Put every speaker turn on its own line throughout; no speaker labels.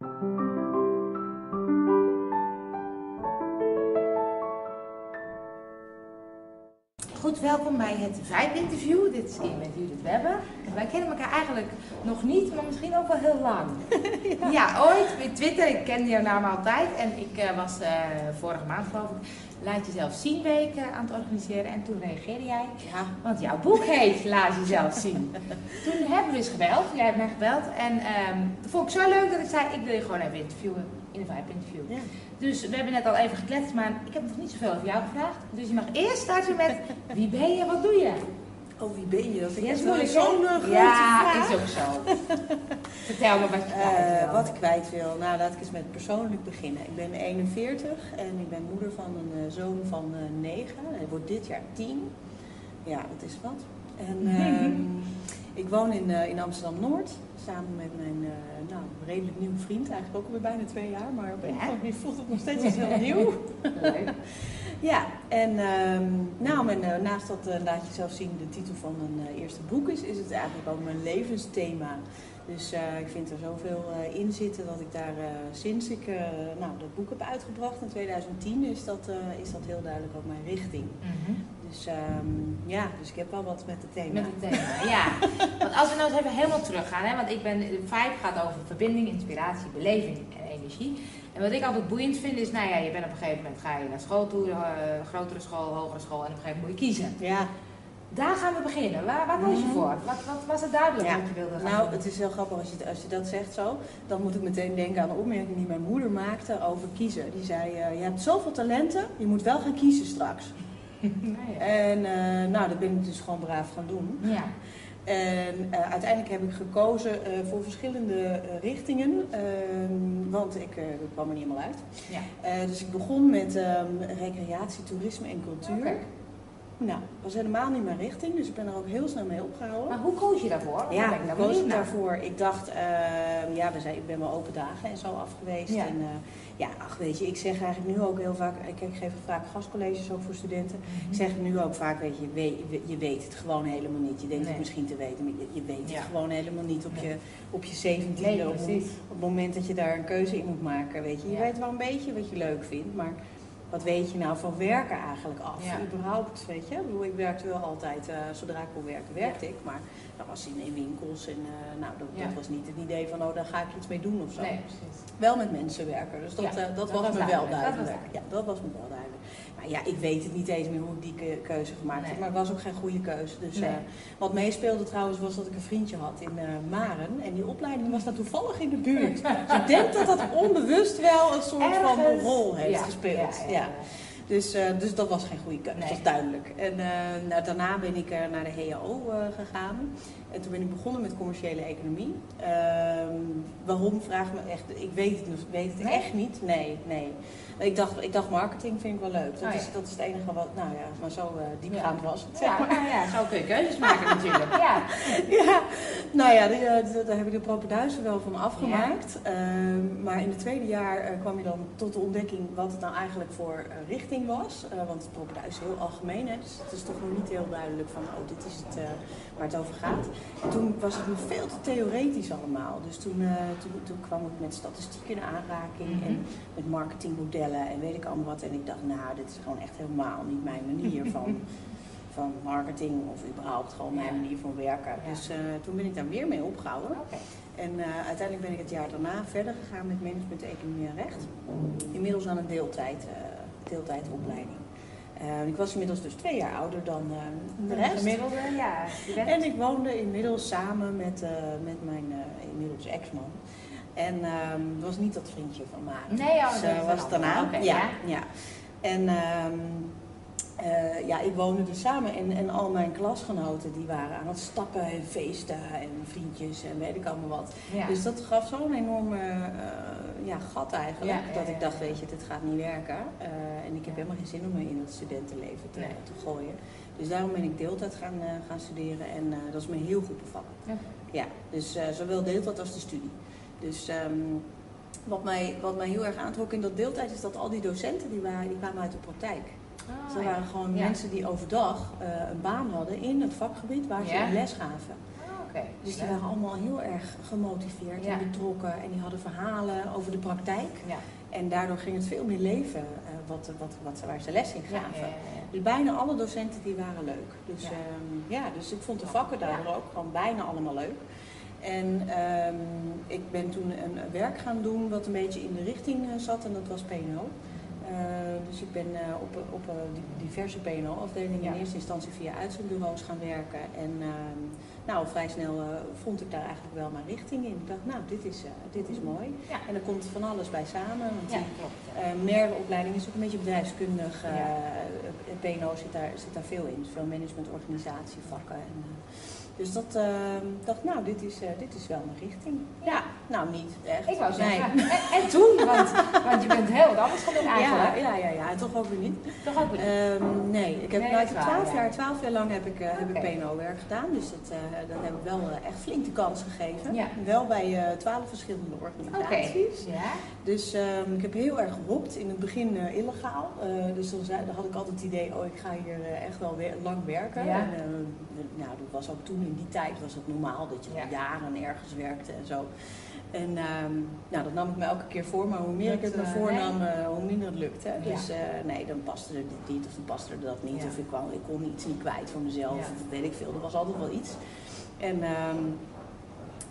Goed, welkom bij het Vibe-interview. Dit is keer met Judith Webber. Wij kennen elkaar eigenlijk nog niet, maar misschien ook wel heel lang. ja. ooit via Twitter. Ik kende jouw naam altijd. En ik eh, was eh, vorige maand, geloof ik, Laat Jezelf Zien week aan het organiseren. En toen reageerde jij.
Ja.
Want jouw boek heet Laat Jezelf Zien. toen hebben we eens gebeld. Jij hebt mij gebeld. En ehm dat vond ik zo leuk dat ik zei, ik wil je gewoon even interviewen. In een Vibe-interview.
Ja.
Dus we hebben net al even gekletst, maar ik heb nog niet zoveel over jou gevraagd. Dus je mag eerst starten met wie ben je, wat doe je?
Oh, wie ben je? Dat
Ja, is
wel
moeilijk,
zo'n
hè?
eh, grote
Ja,
vraag.
is ook zo. Vertel me wat je kwijt
Eh, wat ik kwijt wil. Nou, laat ik eens met persoonlijk beginnen. Ik ben 41 en ik ben moeder van een eh, zoon van eh 9. Hij wordt dit jaar 10. Ja, dat is wat. En ehm, ik woon in, in Amsterdam-Noord. Samen met mijn nou, redelijk nieuwe vriend. Eigenlijk ook alweer bijna twee jaar. Maar op een of andere manier voelt het nog steeds als heel nieuw.
Leuk.
Ja, en ehm, nou, naast dat laat je zelf zien de titel van mijn eerste boek is, is het eigenlijk ook mijn levensthema. Dus eh, ik vind er zoveel eh, in zitten dat ik daar eh, sinds ik nou, dat boek heb uitgebracht in 2010 is dat, is dat heel duidelijk ook mijn richting.
Mhm.
Dus ehm, ja, dus ik heb wel wat met het thema.
Met het thema, ja. Want als we nou eens even helemaal teruggaan, hè, want ik ben, Vibe gaat over verbinding, inspiratie, beleving en energie. En wat ik altijd boeiend vind is, nou ja, je bent op een gegeven moment ga je naar school toe, grotere school, hogere school en op een gegeven moment moet je kiezen.
Ja,
Daar gaan we beginnen. Waar, waar koos je
Mhm.
voor? Wat, wat was het duidelijk
Ja.
wat je wilde gaan
nou, het is heel grappig als je, als je dat zegt zo. Dan moet ik meteen denken aan de opmerking die mijn moeder maakte over kiezen. Die zei, eh, je hebt zoveel talenten, je moet wel gaan kiezen straks.
Ja.
En eh, nou, dat ben ik dus gewoon braaf gaan doen.
ja.
En eh, uiteindelijk heb ik gekozen voor verschillende richtingen, ehm, want ik, kwam er niet helemaal uit.
Ja.
Dus ik begon met ehm, recreatie, toerisme en cultuur. Nou, dat was helemaal niet mijn richting, dus ik ben er ook heel snel mee opgehouden.
Maar hoe koos je daarvoor? Daar
Ja,
ik
ik
nou
koos
naar.
daarvoor. Ik dacht, ehm, ja, we zijn, ik ben wel open dagen en zo af geweest.
Ja.
En, eh, ja, ach weet je, ik zeg eigenlijk nu ook heel vaak, ik, ik geef vaak gastcolleges ook voor studenten.
Mhm.
Ik zeg nu ook vaak, weet je, je weet, je weet het gewoon helemaal niet. Je denkt
Nee.
het misschien te weten, maar je, je weet
Ja.
het gewoon helemaal niet op
Nee.
je, op je zeventiende.
Nee,
op, op het moment dat je daar een keuze in moet maken, weet je. Je
Ja.
weet wel een beetje wat je leuk vindt, maar wat weet je nou van werken eigenlijk af?
Ja.
Überhaupt, weet je. Ik bedoel, ik werkte wel altijd, eh, zodra ik kon werken, werkte ik. Maar dat was in, in winkels en eh, nou, dat,
Ja.
dat was niet het idee van, oh, daar ga ik iets mee doen of zo.
Nee, precies.
Wel met mensen werken, dus dat, eh, dat,
dat
was,
was
me
duidelijk,
wel
dat was
duidelijk.
duidelijk.
Ja, dat was me wel duidelijk. Maar ja, ik weet het niet eens meer hoe ik die ke- keuze gemaakt
Nee.
heb, maar het was ook geen goede keuze. Dus,
Nee.
eh, wat meespeelde trouwens was dat ik een vriendje had in eh, Maren en die opleiding was daar toevallig in de buurt. dus ik denk dat dat onbewust wel een soort van rol heeft
Ja,
gespeeld.
ja.
Dus, eh, dus dat was geen goede keuze,
Nee.
dat is duidelijk. En nou, daarna ben ik naar de HAO eh, gegaan. En toen ben ik begonnen met commerciële economie. Ehm, waarom, vraag me echt, ik weet het, weet het
Nee?
echt niet. Nee, nee. Ik dacht, ik dacht marketing vind ik wel leuk. Dat,
Oh, ja.
is, dat is het enige wat, nou ja, maar zo diepgaand was het. zeg
Ja,
maar.
ja, zo kun je keuzes maken natuurlijk. Ja.
Ja, nou ja, daar heb ik de propenduizen wel van afgemaakt. Ehm, maar in het tweede jaar kwam je dan tot de ontdekking wat het nou eigenlijk voor eh, richting was. Eh, want het propenduis is heel algemeen, hè, dus het is toch nog niet heel duidelijk van, oh, dit is het eh, waar het over gaat. En toen was het me veel te theoretisch allemaal. Dus toen, eh, toen, toen kwam ik met statistiek in aanraking
Mhm.
en met marketingmodellen en weet ik allemaal wat. En ik dacht, nou, dit is gewoon echt helemaal niet mijn manier van van marketing of überhaupt gewoon mijn
Ja.
manier van werken.
Ja.
Dus toen ben ik daar weer mee opgehouden. En uiteindelijk ben ik het jaar daarna verder gegaan met management, economie en recht. Inmiddels aan een deeltijd, eh, deeltijdopleiding. Eh, ik was inmiddels dus twee jaar ouder dan eh, de rest.
Gemiddelde, ja.
En ik woonde inmiddels samen met, eh, met mijn inmiddels ex-man. En ehm, het was niet dat vriendje van Maren.
Nee, oh,
Dus,
dat
was daarna. Ja,
ja.
ja. En ehm, eh, ja, ik woonde dus samen en, en al mijn klasgenoten die waren aan het stappen en feesten en vriendjes en weet ik allemaal wat.
Ja.
Dus dat gaf zo'n enorme eh, ja, gat eigenlijk.
Ja,
dat ik dacht, weet je, dit gaat niet werken. Eh, en ik heb helemaal geen zin om me in het studentenleven te,
Nee.
te gooien. Dus daarom ben ik deeltijd gaan, gaan studeren en dat is me heel goed bevallen.
Ja.
Ja, dus zowel deeltijd als de studie. Dus ehm, wat, mij, wat mij heel erg aantrok in dat deeltijd is dat al die docenten die, waren, die kwamen uit de praktijk.
Oh,
dat
ja.
waren gewoon
Ja.
mensen die overdag eh, een baan hadden in het vakgebied waar ze
Ja.
les gaven.
Oh. Oké.
Dus die waren allemaal heel erg gemotiveerd en betrokken. En die hadden verhalen over de praktijk.
Ja.
En daardoor ging het veel meer leven eh, wat, wat, wat, waar ze les in gaven.
ja, ja, ja.
Dus bijna alle docenten die waren leuk. Dus
Ja.
ja, ja dus ik vond de vakken daardoor ook gewoon bijna allemaal leuk. En ehm, ik ben toen een werk gaan doen wat een beetje in de richting eh, zat en dat was PNO. Eh, dus ik ben eh, op, op eh, di- diverse PNO-afdelingen
Ja.
in eerste instantie via uitzendbureaus gaan werken. En ehm, nou, vrij snel vond ik daar eigenlijk wel mijn richting in. Ik dacht, nou, dit is, dit is mooi.
Ja.
En er komt van alles bij samen. Want
Ja,
die
klopt. ja.
eh MER-opleiding is ook een beetje bedrijfskundig. PNO zit daar, zit daar veel in. Veel management, organisatie, vakken. En, dus dat eh, dacht, nou, dit is, eh, dit is wel mijn richting. Ja, nou niet echt.
Ik wou zeggen,
Nee.
en, en toen, want, want je bent heel wat anders gaan doen
Ja,
eigenlijk.
ja, ja, ja, toch ook weer niet.
Toch ook weer.
Ehm, nee, ik heb
Nee,
nou,
dat
ik
is
heb
waar,
12
ja.
jaar, 12 jaar lang heb ik, eh, heb ik
Oké.
PNO-werk gedaan. Dus dat, eh, dat heb ik wel echt flink de kans gegeven.
Ja.
Wel bij 12 verschillende organisaties.
Ja.
Dus ehm, ik heb heel erg gehopt. In het begin eh, illegaal. Eh, dus dan, zei, dan had ik altijd het idee, oh ik ga hier eh, echt wel weer lang werken.
Ja.
En, nou, dat was ook toen in die tijd was het normaal dat je
Ja.
jaren ergens werkte en zo. En ehm, nou, dat nam ik me elke keer voor, maar hoe meer ik het me voornam, hoe minder het lukte.
Ja.
Dus nee, dan paste er dit niet of dan paste er dat niet. Of ik, kwam, ik kon iets niet kwijt voor mezelf, of weet ik veel. Er was altijd wel iets. En ehm,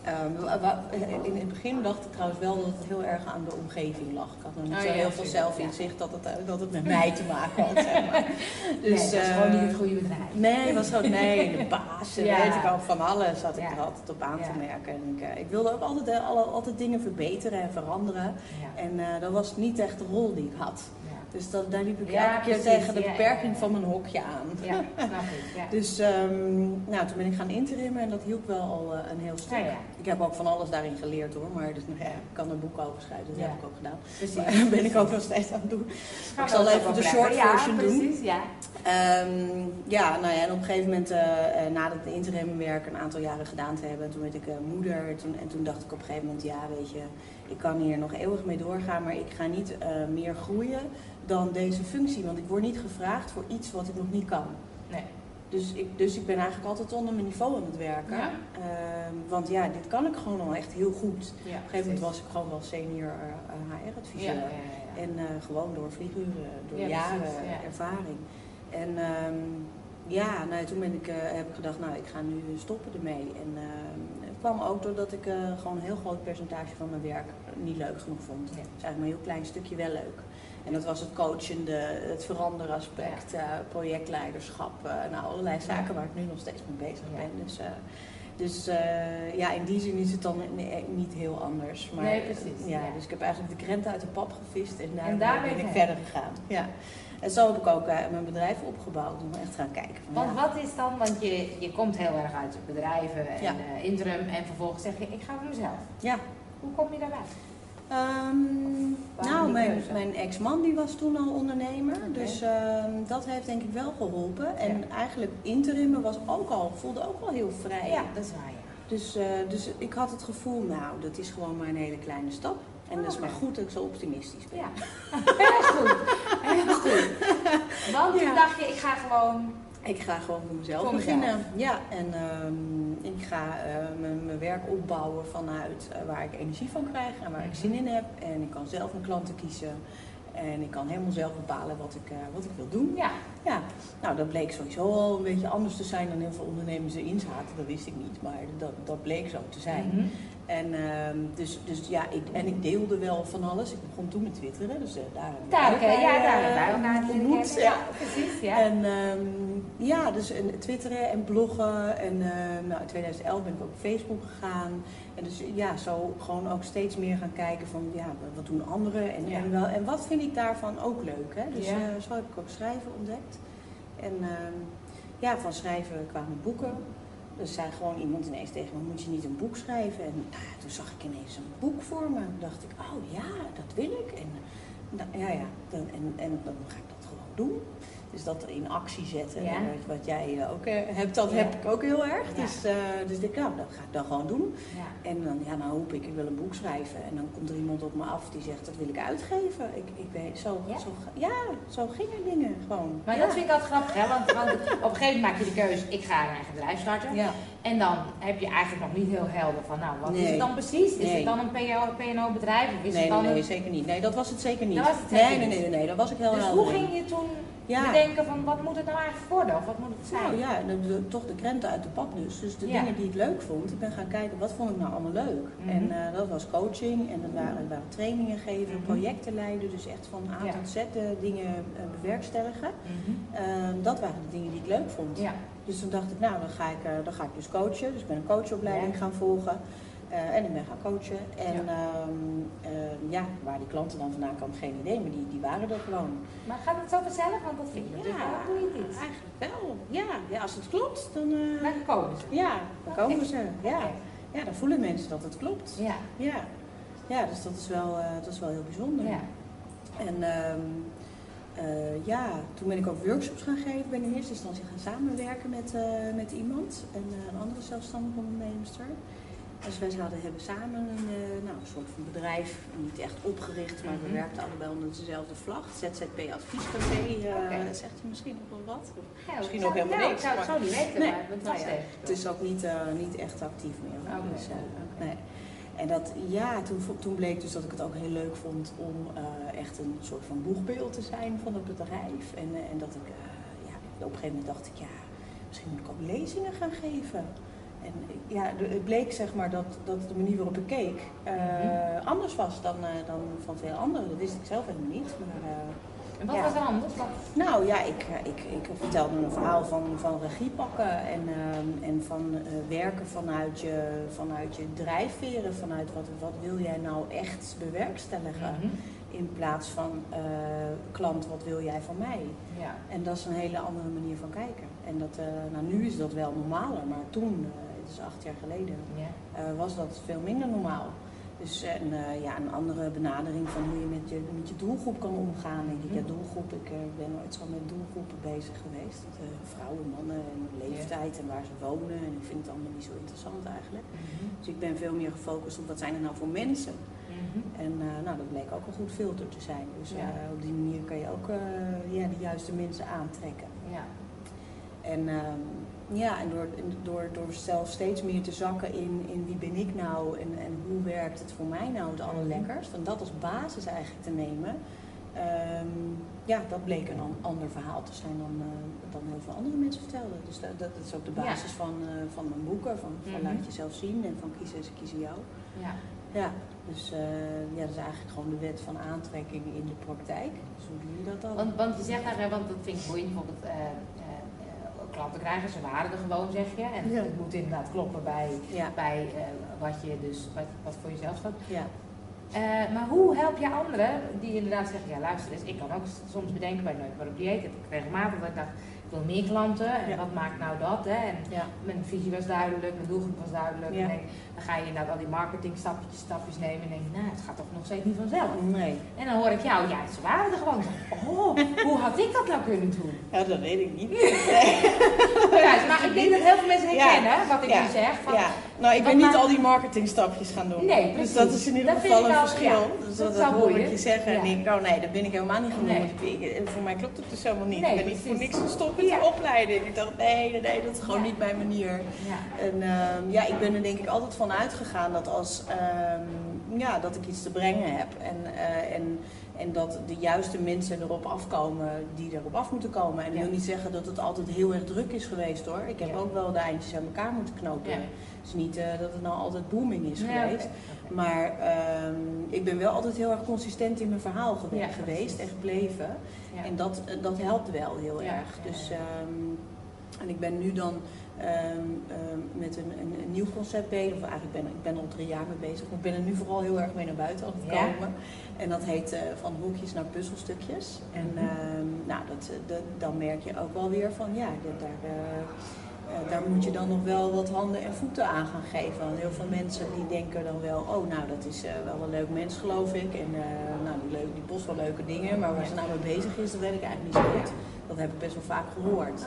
ehm, in het begin dacht ik trouwens wel dat het heel erg aan de omgeving lag. Ik had nog niet
Oh
zo
ja,
heel veel zelfinzicht dat het, eh, dat het met mij te maken had. Zeg maar.
Dus, nee, dat is gewoon
eh,
niet het goede bedrijf.
Nee, het was gewoon nee, de baas,
Ja.
weet ik ook van alles had ik
Ja.
er altijd op aan te
Ja.
merken. En ik, eh, ik wilde ook altijd, eh, alle, altijd dingen verbeteren en veranderen.
Ja.
En eh, dat was niet echt de rol die ik had. Dus dat, daar liep ik
Ja,
elke keer
precies.
tegen de beperking
ja,
van mijn hokje aan.
ja, snap ik. Ja.
Dus ehm, nou, toen ben ik gaan interimmen en dat hielp wel al eh, een heel stuk. Ik heb ook van alles daarin geleerd hoor, maar dus, nou ja, ik kan er boeken over schrijven, dat heb ik ook gedaan.
Precies.
Maar dat ben ik ook nog steeds aan het doen.
Gaan
ik zal even de short version doen.
precies, Ja,
Ehm, ja, nou ja, en op een gegeven moment, eh, eh, nadat het interimwerk een aantal jaren gedaan te hebben, toen werd ik moeder. Toen, en toen dacht ik op een gegeven moment, ja, weet je, ik kan hier nog eeuwig mee doorgaan, maar ik ga niet eh, meer groeien dan deze functie. Want ik word niet gevraagd voor iets wat ik nog niet kan.
Nee.
Dus ik, dus ik ben eigenlijk altijd onder mijn niveau aan het werken.
Ja.
Ehm, want ja, dit kan ik gewoon al echt heel goed.
Ja,
Op een gegeven moment was ik gewoon wel senior eh, HR-adviseur.
Ja, ja, ja.
En eh, gewoon door vlieguren, door
Ja,
jaren
precies,
ervaring. En ehm, ja, nou, toen ben ik, eh, heb ik gedacht, nou, ik ga nu stoppen ermee. En ehm, kwam ook doordat ik eh, gewoon een heel groot percentage van mijn werk niet leuk genoeg vond.
Ja.
Is eigenlijk maar een heel klein stukje wel leuk. En dat was het coachende, het veranderaspect, eh, projectleiderschap. eh, nou, allerlei zaken waar ik nu nog steeds mee bezig ben. Dus, dus ja, in die zin is het dan niet heel anders. Maar,
Nee, precies,
Ja. Dus ik heb eigenlijk de krenten uit de pap gevist en, daar
En daar
ben ik verder gegaan. Ja. En zo heb ik ook eh, mijn bedrijf opgebouwd om echt te gaan kijken. Van,
Want
ja,
wat is dan, want je, je komt heel erg uit bedrijven en
Ja.
eh, interim en vervolgens zeg je, ik ga voor mezelf.
ja.
Hoe kom je daarbij?
Ehm, nou, mijn, mijn ex-man die was toen al ondernemer. Dus ehm, dat heeft denk ik wel geholpen. En
Ja.
eigenlijk interimmen was ook al, voelde ook wel heel vrij.
Ja, dat is waar, ja.
Dus, eh, dus ik had het gevoel, nou, dat is gewoon maar een hele kleine stap. En dat is
Oké.
maar goed dat ik zo optimistisch ben.
Ja, heel goed. Goed. Want toen dacht je, ik ga gewoon...
Ik ga gewoon voor mezelf
Voor
beginnen. Ja, en ehm, ik ga eh, mijn, mijn werk opbouwen vanuit eh, waar ik energie van krijg en waar ik zin in heb. En ik kan zelf mijn klanten kiezen. En ik kan helemaal zelf bepalen wat ik, eh, wat ik wil doen.
Ja,
Ja, nou dat bleek sowieso al een beetje anders te zijn dan heel veel ondernemers erin zaten. Dat wist ik niet, maar dat, dat bleek zo te zijn.
Mhm.
En, ehm, dus, dus ja, ik, en ik deelde wel van alles. Ik begon toen met twitteren, dus eh, daar
Daar, oké,
elkaar,
ja,
eh,
daar hebben elkaar
ontmoet. Ja.
Ja, precies, ja.
En ehm, ja, dus en twitteren en bloggen. En ehm, nou, in 2011 ben ik ook op Facebook gegaan. En dus ja, zo gewoon ook steeds meer gaan kijken van ja, wat doen anderen en,
Ja.
en, wel, en wat vind ik daarvan ook leuk. Hè? Dus
Ja.
eh, zo heb ik ook schrijven ontdekt. En ehm, ja, van schrijven kwamen boeken. Dus zei gewoon iemand ineens tegen me, moet je niet een boek schrijven? En nou toen zag ik ineens een boek voor me. En dacht ik, oh ja, dat wil ik. En nou, ja, ja, en, en dan ga ik dat gewoon doen. Dus dat in actie zetten,
Ja.
eh, wat jij eh, ook eh, hebt, dat
Ja.
heb ik ook heel erg.
Ja.
Dus, eh, dus ik denk, nou, dat ga ik dan gewoon doen.
Ja.
En dan, ja, dan hoop ik, ik wil een boek schrijven. En dan komt er iemand op me af die zegt, dat wil ik uitgeven. Ik, ik weet, zo,
Ja?
Zo, ja, zo gingen dingen gewoon.
Maar dat vind ik altijd grappig, hè? Want, want op een gegeven moment maak je de keuze, ik ga een eigen bedrijf starten.
Ja.
En dan heb je eigenlijk nog niet heel helder van, nou, wat is het dan precies? Is het dan een PNO-bedrijf of is
Nee,
het dan
nee,
een...
zeker niet. Nee, dat was het zeker niet.
Dat was het
nee,
zeker
nee, nee, nee, nee, dat was ik heel
Dus
helder
hoe
in.
ging je toen
Ja.
bedenken van, wat moet het nou eigenlijk worden? Of wat moet het zijn?
Nou ja, de, de- toch de krenten uit de pap dus. Dus de
Ja.
dingen die ik leuk vond, ik ben gaan kijken wat vond ik nou allemaal leuk.
Mhm.
En eh, dat was coaching en dat waren, waren trainingen geven,
Mhm.
projecten leiden. Dus echt van A
Ja.
tot Z de dingen eh, bewerkstelligen.
Mhm.
Ehm, dat waren de dingen die ik leuk vond. Dus toen dacht ik, nou dan ga ik, eh, dan ga ik dus coachen. Dus ik ben een coachopleiding gaan volgen. Eh, en ik ben gaan coachen. En
Ja.
ja. ja, waar die klanten dan vandaan kwamen, geen idee. Maar die, die waren er gewoon.
Maar gaat het zo vanzelf? Want dat vind ik natuurlijk wel een goede iets.
eigenlijk wel. Ja, ja als het klopt, dan, eh,
Dan komen ze.
ja, dan komen ze. Ja. Ja, dan voelen mensen dat het klopt.
Ja.
Ja, ja dus dat is wel, eh, dat is wel heel bijzonder.
Ja.
En ehm, eh, ja, toen ben ik ook workshops gaan geven. Ben in eerste instantie gaan samenwerken met, met iemand, en, eh, een andere zelfstandige onderneemster. Dus wij zouden hebben samen een, eh, nou, een soort van bedrijf, niet echt opgericht, maar we
Mhm.
werkten allebei onder dezelfde vlag. ZZP Adviescafé,
Oké.
zegt u misschien nog wel wat?
Ja,
Misschien
zou-
helemaal
ja,
niks,
Ik zou het
maar-
niet weten,
Nee,
maar het
nou ja, is ook niet, eh, niet echt actief meer. Dus, nee. En dat, ja, toen, toen bleek dus dat ik het ook heel leuk vond om echt een soort van boegbeeld te zijn van het bedrijf. En, en dat ik, ja, op een gegeven moment dacht ik, ja, misschien moet ik ook lezingen gaan geven. En ja, het bleek zeg maar dat, dat de manier waarop ik keek eh,
Mhm.
anders was dan, eh, dan van veel anderen. Dat wist ik zelf helemaal niet. Maar, eh,
En wat
Ja.
was er anders? Wat-
nou ja, ik, ik, ik vertelde een verhaal van, van regie pakken en, ehm, en van werken vanuit je, vanuit je drijfveren. Vanuit wat, wat wil jij nou echt bewerkstelligen.
Mhm.
In plaats van klant, wat wil jij van mij?
Ja.
En dat is een hele andere manier van kijken. En dat, nou, nu is dat wel normaler, maar toen, het is acht jaar geleden,
Ja.
eh, was dat veel minder normaal. Dus en, eh, ja, een andere benadering van hoe je met je, met je doelgroep kan omgaan. Denk ik, ja,
Mhm.
doelgroep, ik eh, ben nooit zo met doelgroepen bezig geweest. Dat, vrouwen, mannen en leeftijd en waar ze wonen. En ik vind het allemaal niet zo interessant eigenlijk.
Mhm.
Dus ik ben veel meer gefocust op wat zijn er nou voor mensen.
Mhm.
En nou, dat bleek ook een goed filter te zijn. Dus
Ja.
op die manier kan je ook ja, de juiste mensen aantrekken.
Ja.
En, ehm, ja, en door, door, door zelf steeds meer te zakken in, in wie ben ik nou en, en hoe werkt het voor mij nou het allerlekkerst. En dat als basis eigenlijk te nemen. ehm, ja, dat bleek een an- ander verhaal te zijn dan, eh, dan heel veel andere mensen vertelden. Dus dat, dat is ook de
Ja.
basis van, eh, van mijn boeken. Van, van
Mhm.
laat jezelf zien en van kiezen ze kiezen jou.
Ja.
Ja, dus eh, ja, dat is eigenlijk gewoon de wet van aantrekking in de praktijk. Dus hoe doe je dat dan?
Want, want je zegt daar, want dat vind ik boeiend, bijvoorbeeld klanten krijgen, ze waren er gewoon, zeg je. En
Ja.
het moet inderdaad kloppen bij,
Ja,
bij eh, wat je dus, wat, wat voor jezelf staat.
ja.
Eh, maar hoe help je anderen die inderdaad zeggen, ja luister eens, ik kan ook soms bedenken bij Nooit meer op dieet, heb ik regelmatig dat ik dacht, ik wil meer klanten en
Ja.
wat maakt nou dat? Hè? En
ja.
mijn visie was duidelijk, mijn doelgroep was duidelijk.
Ja.
En denk, dan ga je inderdaad al die marketing stapjes, stapjes nemen en denk je, nou het gaat toch nog steeds niet vanzelf.
Nee.
En dan hoor ik jou, ja ze waren er gewoon. Oh, hoe had ik dat nou kunnen doen?
Ja, dat weet ik niet.
Ja, maar ik denk dat heel veel mensen herkennen wat ik
Ja.
nu zeg. Van,
Ja, nou ik ben niet al die marketingstapjes gaan doen.
Nee,
Dus
precies.
dat is in ieder
Dat
geval een
al-
verschil. dus
dat
dat, hoor ik je zeggen en ik, oh nee, dat ben ik helemaal niet gaan doen.
Nee.
voor mij klopt het dus helemaal niet.
Nee,
ik ben niet voor niks gestopt met die opleiding. Ik dacht, nee, nee, nee, dat is gewoon niet mijn manier. En ehm, ja, ik ben er denk ik altijd van uitgegaan dat als ehm, ja, dat ik iets te brengen heb en, eh, en, en dat de juiste mensen erop afkomen die erop af moeten komen. En dat
Ja.
wil niet zeggen dat het altijd heel erg druk is geweest hoor. Ik heb
Ja.
ook wel de eindjes aan elkaar moeten knopen. Het is niet eh, dat het nou altijd booming is geweest. Maar ehm, ik ben wel altijd heel erg consistent in mijn verhaal geweest en gebleven. En dat, eh, dat helpt wel heel erg. Dus,
ja.
En ik ben nu dan ehm, ehm, met een, een, een nieuw concept bezig. Of eigenlijk ben ik ben al drie jaar mee bezig. Maar ik ben er nu vooral heel erg mee naar buiten aan het
Ja.
komen. En dat heet eh, van hokjes naar puzzelstukjes. En
Mhm.
ehm, nou, dat, eh, dat- dan merk je ook wel weer van ja, dat daar... eh, eh, daar moet je dan nog wel wat handen en voeten aan gaan geven. Want heel veel mensen die denken dan wel, oh nou dat is wel een leuk mens geloof ik. En nou die, leuk, die post wel leuke dingen, maar waar ze nou mee bezig is, dat weet ik eigenlijk niet zo goed. Dat heb ik best wel vaak gehoord.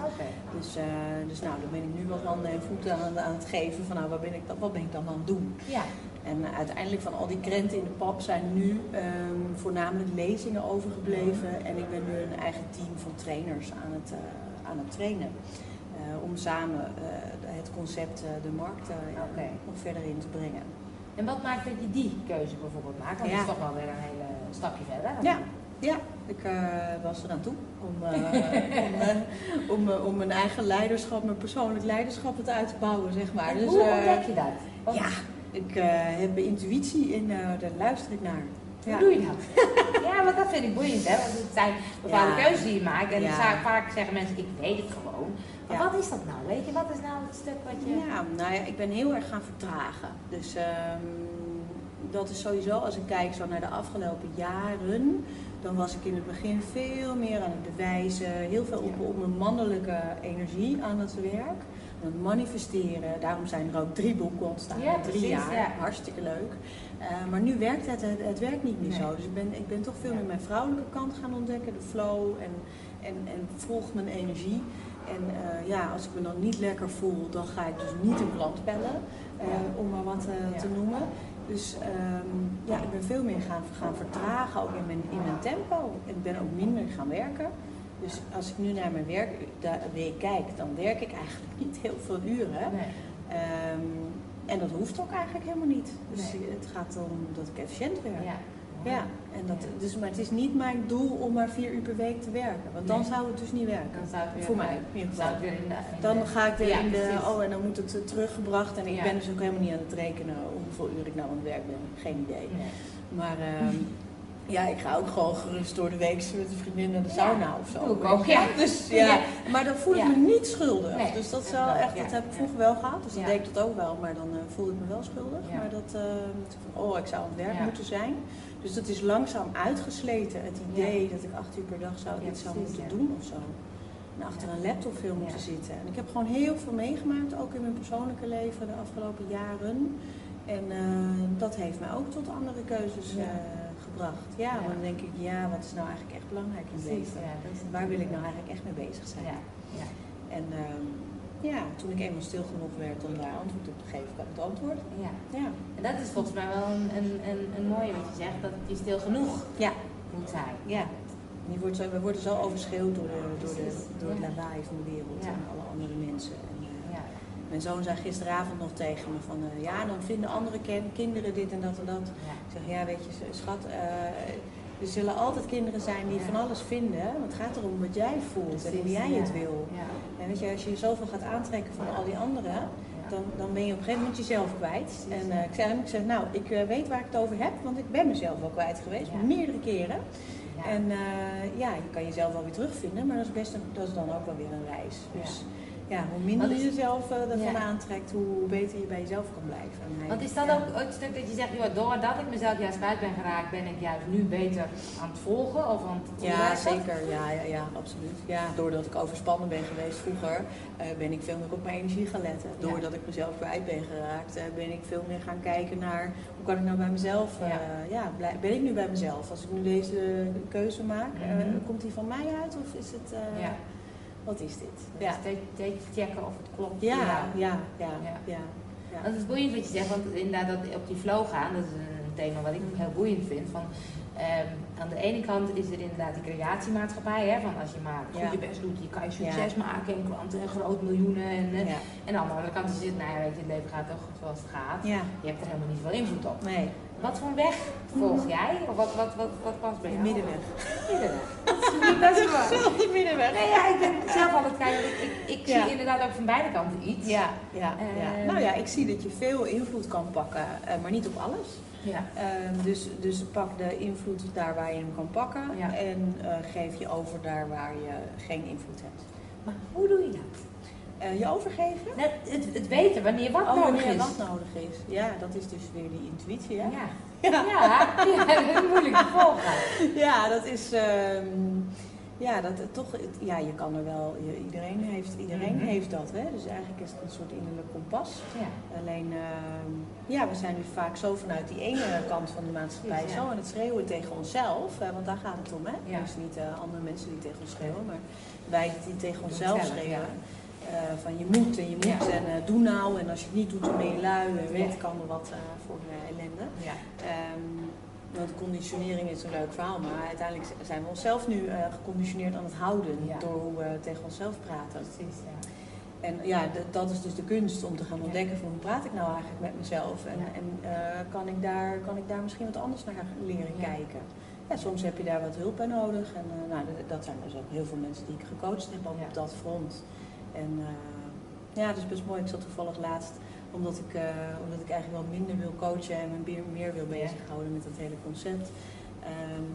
Dus, dus nou, dan ben ik nu wat handen en voeten aan, aan het geven van nou, wat ben, ik dan, wat ben ik dan aan het doen?
Ja.
En uiteindelijk van al die krenten in de pap zijn nu um, voornamelijk lezingen overgebleven. En ik ben nu een eigen team van trainers aan het, uh, aan het trainen. Uh, om samen uh, het concept, de markt okay. nog verder in te brengen.
En wat maakt dat je die keuze bijvoorbeeld maakt? Want ja. dat is toch wel weer een hele stapje verder.
Ja, ja, ik was er aan toe om, om, om, om, mijn eigen leiderschap, mijn persoonlijk leiderschap het uit te bouwen, zeg maar.
En dus, hoe ontdek je dat?
Ja, ik heb intuïtie en daar luister ik naar.
Ja. Hoe doe je dat? ja, want dat vind ik boeiend, hè? Want het zijn bepaalde ja. keuzes die je maakt. En ja. vaak zeggen mensen, ik weet het gewoon. Wat is dat nou? Weet je, wat is nou het stuk wat je...
Ja, nou ja, ik ben heel erg gaan vertragen. Dus um, dat is sowieso, als ik kijk zo naar de afgelopen jaren... Dan was ik in het begin veel meer aan het bewijzen. Heel veel op, op mijn mannelijke energie aan het werk manifesteren. Daarom zijn er ook drie boeken ontstaan ja, drie jaar. Hartstikke leuk. Uh, maar nu werkt het, het, het werkt niet meer zo. Dus ik ben, ik ben toch veel meer mijn vrouwelijke kant gaan ontdekken, de flow en, en, en volg mijn energie. En uh, ja, als ik me dan niet lekker voel, dan ga ik dus niet een klant bellen, uh, om maar wat te noemen. Dus um, ja, ik ben veel meer gaan, gaan vertragen, ook in mijn, in mijn tempo. Ik ben ook minder gaan werken. Dus als ik nu naar mijn werkweek kijk, dan werk ik eigenlijk niet heel veel uren. Nee. Um, en dat hoeft ook eigenlijk helemaal niet. Dus het gaat om dat ik efficiënt werk. Ja. Ja, en dat, dus, maar het is niet mijn doel om maar vier uur per week te werken. Want dan zou het dus niet werken. Dan zou het weer, Voor mij. Zou weer in de, dan ga ik weer in de. Oh, en dan moet het teruggebracht. En ik ben dus ook helemaal niet aan het rekenen hoeveel uur ik nou aan het werk ben. Geen idee. Maar. Um, Ja, ik ga ook gewoon gerust door de week met een vriendin naar de sauna of zo.
Doe ik ook, ja.
Dus, ja. Maar dan voel ik me niet schuldig. dus dat, wel echt, dat heb ik vroeger wel gehad. Dus dan deed ik dat ook wel, maar dan uh, voelde ik me wel schuldig. Maar dat, uh, oh, ik zou aan het werk moeten zijn. Dus dat is langzaam uitgesleten, het idee dat ik acht uur per dag zou iets zou moeten doen of zo. En achter een laptop veel moeten zitten. En ik heb gewoon heel veel meegemaakt, ook in mijn persoonlijke leven de afgelopen jaren. En uh, dat heeft mij ook tot andere keuzes gebracht. Ja, ja. dan denk ik, ja, wat is nou eigenlijk echt belangrijk in leven? Ja, Waar wil ik nou eigenlijk echt mee bezig zijn? En uh, ja, toen ik eenmaal stil genoeg werd om daar antwoord op te geven, kwam het antwoord.
Ja. ja. En dat is volgens mij wel een, een, een, mooie wat je zegt, dat je stil genoeg ja. moet zijn.
Ja. Je wordt zo, we worden zo overschreeuwd door, de, door, de, door het lawaai van de wereld en alle andere mensen. Mijn zoon zei gisteravond nog tegen me van, uh, ja, dan vinden andere kinderen dit en dat en dat. Ik zeg, ja, weet je, schat, uh, er zullen altijd kinderen zijn die van alles vinden. Want het gaat erom wat jij voelt en hoe jij het wil. En weet je, als je zoveel gaat aantrekken van al die anderen, dan, dan ben je op een gegeven moment jezelf kwijt. En uh, ik zei hem, ik zeg, nou, ik weet waar ik het over heb, want ik ben mezelf wel kwijt geweest, meerdere keren. En ja, je kan jezelf wel weer terugvinden, maar dat is, best een, dat is dan ook wel weer een reis. Dus, ja, hoe minder je jezelf uh, ervan aantrekt, hoe beter je bij jezelf kan blijven.
Want is dat ook het stuk dat je zegt, joh, doordat ik mezelf juist kwijt ben geraakt, ben ik juist nu beter aan het volgen of aan het
Ja, zeker. Ja, ja, ja, absoluut. Ja, doordat ik overspannen ben geweest vroeger, uh, ben ik veel meer op mijn energie gaan letten. Doordat ik mezelf kwijt ben geraakt, uh, ben ik veel meer gaan kijken naar hoe kan ik nou bij mezelf, ja, ben ik nu bij mezelf? Als ik nu deze keuze maak, mm komt die van mij uit of is het wat is dit?
Ja. Steeds checken of het klopt.
Ja, ja, ja. ja, ja.
ja. Dat is boeiend wat je zegt, want inderdaad dat op die flow gaan, dat is een thema wat ik ook heel boeiend vind. Van, um, aan de ene kant is er inderdaad die creatiemaatschappij, hè, van als je maar goed je best doet, je kan je succes maken en klanten en groot miljoenen. En, eh, en aan de andere kant is het, nou ja, weet je, het leven gaat toch zoals het gaat. Je hebt er helemaal niet veel invloed op.
Nee.
Wat voor weg volg jij? Of wat, wat, wat, wat past bij jou?
Middenweg.
Middenweg. Dat is
wel. Die middenweg.
Nee, ja, ik ben zelf altijd kijken. Ik, ik, ik zie inderdaad ook van beide kanten iets.
Ja, ja, ja. Ehm, nou ja, ik zie dat je veel invloed kan pakken, uh, maar niet op alles. Ja. Uh, dus, dus pak de invloed daar waar je hem kan pakken en uh, geef je over daar waar je geen invloed hebt.
Maar hoe doe je dat?
Uh, je overgeven?
Net, het, het weten wanneer wat
oh,
nodig
wanneer
is.
wat nodig is. Ja, dat is dus weer die intuïtie, hè?
Ja. Ja, ja, ja moeilijk te volgen.
Ja, dat is... Um, ja, dat toch, ja, je kan er wel, je- iedereen, heeft, iedereen
Mhm.
heeft dat. Hè? Dus eigenlijk is het een soort innerlijk kompas.
Ja.
Alleen, ehm, ja, we zijn nu vaak zo vanuit die ene kant van de maatschappij zo aan het schreeuwen tegen onszelf. hè, want daar gaat het om, hè?
Ja.
Dus niet eh, andere mensen die tegen ons schreeuwen, maar wij die tegen onszelf schreeuwen. Eh, van je moet en je moet
Ja.
en eh, doe nou. En als je het niet doet, dan ben je lui. En weet ik allemaal wat eh, voor ellende.
Ja.
Ehm, want conditionering is een leuk verhaal, maar uiteindelijk zijn we onszelf nu geconditioneerd aan het houden
Ja.
door hoe we tegen onszelf praten.
Precies, ja.
En ja, dat is dus de kunst om te gaan ontdekken van hoe praat ik nou eigenlijk met mezelf en,
Ja.
en kan, ik daar, kan ik daar misschien wat anders naar gaan leren
Ja.
kijken. Ja, soms heb je daar wat hulp bij nodig en nou, dat zijn dus ook heel veel mensen die ik gecoacht heb op dat front. En eh, ja, dat is best mooi. Ik zat toevallig laatst omdat ik, eh, omdat ik eigenlijk wel minder wil coachen en me meer, meer wil bezighouden met dat hele concept. Ehm,